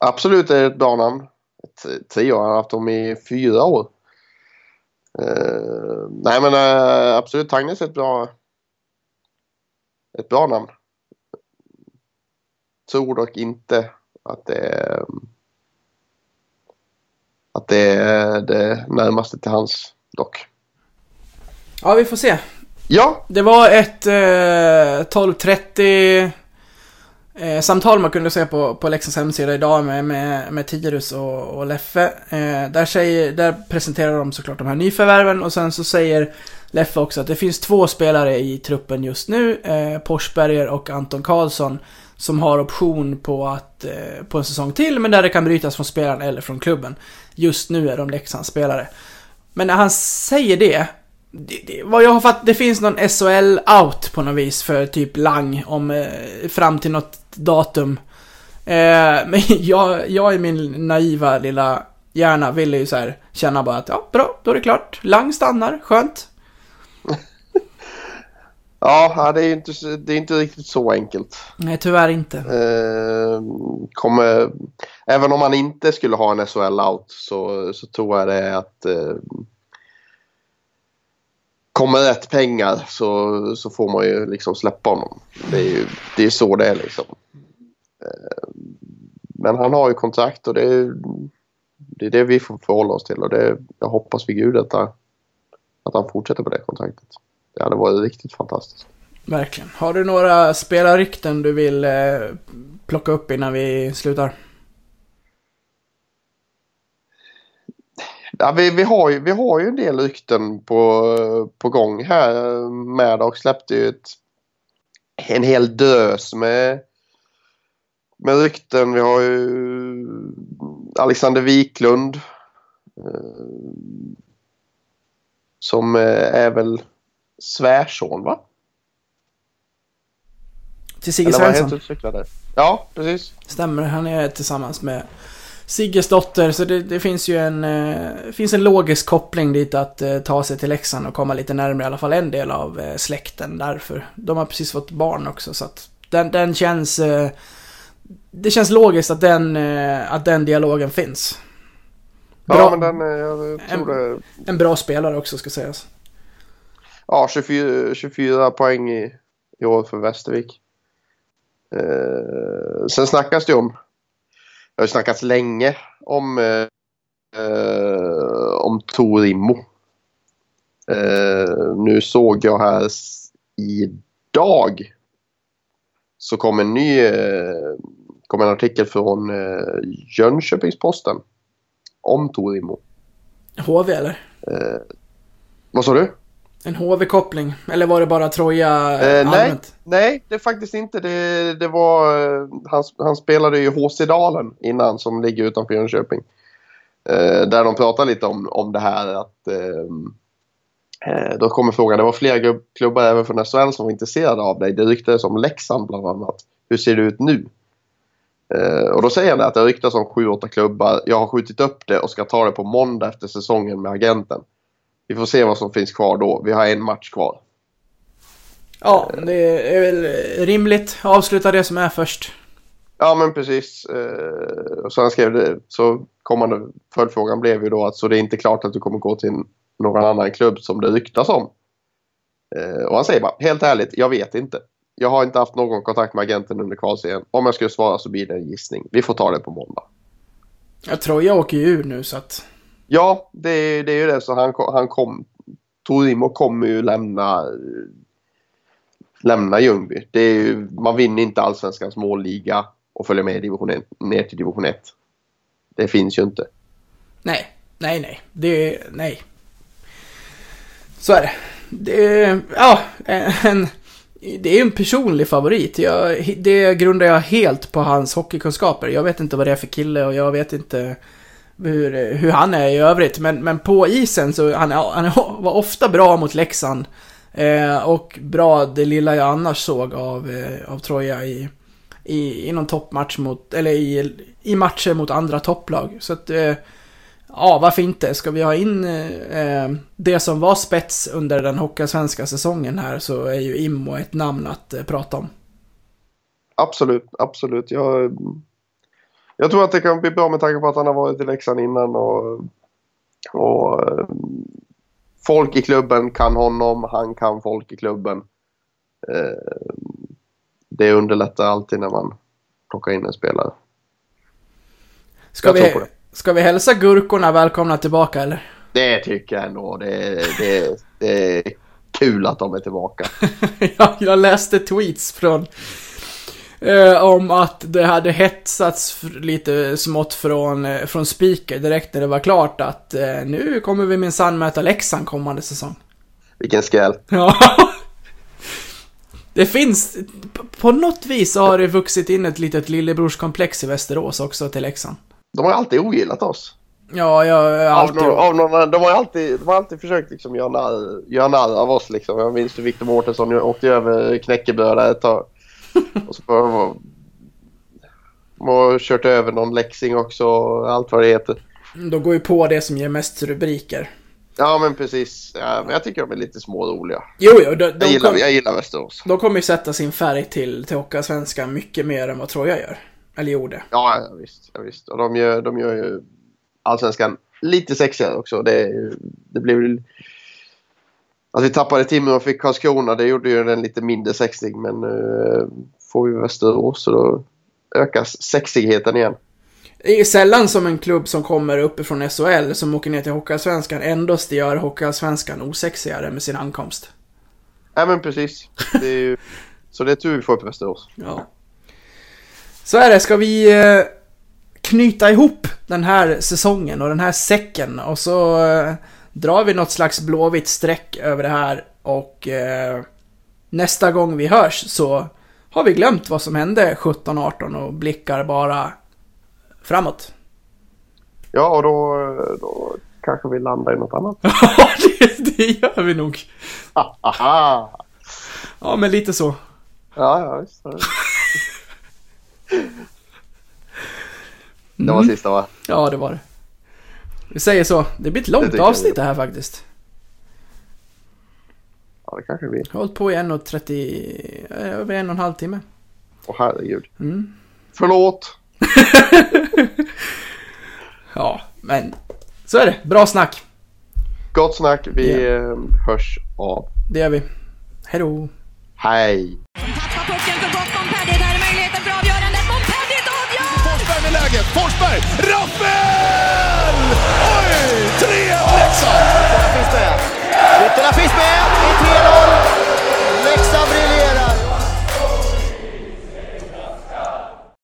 Absolut är det ett bra namn. T- Tio år, han har haft dem i fyra år. Eh, nej men eh, absolut, Tangnes är ett bra, ett bra namn. Tror dock inte att det är, att det är det närmaste till hans dock. Ja, vi får se. Ja, Det var ett eh, 12.30 eh, samtal man kunde se på, på Leksands hemsida idag med, med, med Tirus och, och Leffe. Eh, där, säger, där presenterar de såklart de här nyförvärven och sen så säger Leffe också att det finns två spelare i truppen just nu, eh, Porsberger och Anton Karlsson, som har option på, att, eh, på en säsong till, men där det kan brytas från spelaren eller från klubben. Just nu är de Leksands spelare. Men när han säger det, det, det vad jag har fattat, det finns någon SHL-out på något vis för typ Lang om, eh, fram till något datum. Eh, [laughs] men jag, jag i min naiva lilla hjärna ville ju så här känna bara att ja, bra, då är det klart. Lang stannar, skönt. [laughs] Ja, det är inte, det är inte riktigt så enkelt. Nej, tyvärr inte. Eh, kommer, även om man inte skulle ha en SHL-out så, så tror jag det är att eh, kommer rätt pengar så, så får man ju liksom släppa honom. Det är ju det är så det är liksom. Eh, men han har ju kontrakt och det är, det är det vi får förhålla oss till och det, jag hoppas vid gud att, att han fortsätter på det kontraktet. Det hade varit riktigt fantastiskt. Verkligen. Har du några spelarrykten du vill eh, plocka upp innan vi slutar? Ja, vi, vi, har ju, vi har ju en del rykten på, på gång här och släppte ju ett, en hel dös med, med rykten. Vi har ju Alexander Wiklund. Eh, som eh, är väl svärson va? Till Sigge Svensson? Ja, precis. Stämmer, han är tillsammans med Sigges dotter, så det, det finns ju en, eh, finns en logisk koppling dit att eh, ta sig till Leksand och komma lite närmare i alla fall en del av eh, släkten därför. De har precis fått barn också så att den, den känns... Eh, det känns logiskt att den, eh, att den dialogen finns. Bra, ja, men den, eh, jag tror en, det... En bra spelare också ska sägas. Ja, 24, 24 poäng i, i år för Västervik. Sen snackas det om, har snackats länge om, eh, eh, om Torimo. Eh, nu såg jag här idag så kom en ny eh, kom en artikel från eh, Jönköpings-Posten om Torimo. HV eller? Eh, vad sa du? En HV-koppling? Eller var det bara Troja eh, nej, nej, det är faktiskt inte. Det, det var, eh, han, han spelade ju HC Dalen innan som ligger utanför Jönköping. Eh, där de pratar lite om, om det här att eh, eh då kommer frågan, det var flera klubbar även från SHL som var intresserade av dig. Det ryktades om Leksand bland annat. Hur ser det ut nu? Eh, och då säger han att det ryktas om 7-8 klubbar. Jag har skjutit upp det och ska ta det på måndag efter säsongen med agenten. Vi får se vad som finns kvar då. Vi har en match kvar. Ja, det är väl rimligt. Avsluta det som är först. Ja, men precis. Eh, så han skrev det. Så kommande följdfrågan blev ju då att så det är inte klart att du kommer gå till någon annan klubb som det ryktas om. Eh, och han säger bara, helt ärligt, jag vet inte. Jag har inte haft någon kontakt med agenten under kvalserien. Om jag skulle svara så blir det en gissning. Vi får ta det på måndag. Jag tror jag åker ju ur nu så att... Ja, det, det är ju det. Så han, han kom... Torimo kommer ju lämna lämna Ljungby. Det är ju, man vinner inte allsvenskans målliga och följer med division 1, ner till division 1. Det finns ju inte. Nej, nej, nej. Det, nej. Så är det. Det, ja, en, det är en personlig favorit. Jag, det grundar jag helt på hans hockeykunskaper. Jag vet inte vad det är för kille och jag vet inte hur, hur han är i övrigt. Men, men på isen så han, han [laughs] var ofta bra mot Leksand. Eh, och bra det lilla jag annars såg av, eh, av Troja i, i, i någon toppmatch mot, eller i, i matcher mot andra topplag. Så att, eh, ja varför inte? Ska vi ha in eh, det som var spets under den svenska säsongen här så är ju Immo ett namn att eh, prata om. Absolut, absolut. Jag, jag tror att det kan bli bra med tanke på att han har varit i Leksand innan och, och eh, folk i klubben kan honom, han kan folk i klubben. Eh, det underlättar alltid när man plockar in en spelare. Ska vi, ska vi hälsa gurkorna välkomna tillbaka eller? Det tycker jag ändå. Det, det, det är kul att de är tillbaka. [laughs] ja, jag läste tweets från Eh, om att det hade hetsats lite smått från, eh, från Speaker direkt när det var klart att eh, nu kommer vi minsann möta Leksand kommande säsong. Vilken skräll. Ja. Det finns, på något vis har det vuxit in ett litet lillebrorskomplex i Västerås också till Leksand. De har alltid ogillat oss. Ja, jag Av alltid... av någon, de har alltid, de har alltid försökt liksom göra narr, göra narr av oss. Liksom. Jag minns hur Victor Mårtensson åkte över knäckebröd ett tag. Och så var och kört över någon Leksing också och allt vad det heter. De går ju på det som ger mest rubriker. Ja men precis. Ja, men jag tycker de är lite småroliga. Jo, jo, de, Jag de, gillar, kom, jag gillar Västerås. de kommer ju sätta sin färg till, till Hockeyallsvenskan mycket mer än vad Troja gör. Eller gjorde. Ja, ja visst. Ja, visst. Och de gör, de gör ju Allsvenskan lite sexigare också. Det, det ju... Att vi tappade Timrå och fick Karlskrona det gjorde ju den lite mindre sexig men uh, får vi Västerås så då ökas sexigheten igen. Det är sällan som en klubb som kommer uppifrån SHL som åker ner till Hockeyallsvenskan ändå gör Hockeyallsvenskan osexigare med sin ankomst. Ja men precis. Det ju, [laughs] så det är tur vi får upp Västerås. Ja. Så är det, ska vi eh, knyta ihop den här säsongen och den här säcken och så eh, drar vi något slags blåvitt streck över det här och eh, nästa gång vi hörs så har vi glömt vad som hände 17-18 och blickar bara framåt. Ja och då, då kanske vi landar i något annat. [laughs] Ja, det, det gör vi nog. Aha! [laughs] Ja, men lite så. Ja, ja visst. [laughs] Det var sista va? Ja, det var det. Vi säger så. Det blir ett Det långt jag avsnitt det här faktiskt. Ja det kanske vi. Jag har hållit på i 1.30, eh, över en och en halv timme. Åh herregud. Mm. Förlåt! [laughs] Ja, men så är det. Bra snack. Gott snack. Vi eh, hörs av. Det gör vi. Hej då. Hej! Tappar pucken för gott Montpellier. Där är möjligheten för avgörandet. Montpellier avgör! Forsberg med läget. Forsberg! Rappel! Oj! 3-1 Leksand! Ytterna finns med! Ytterna finns med! Det är 3-0!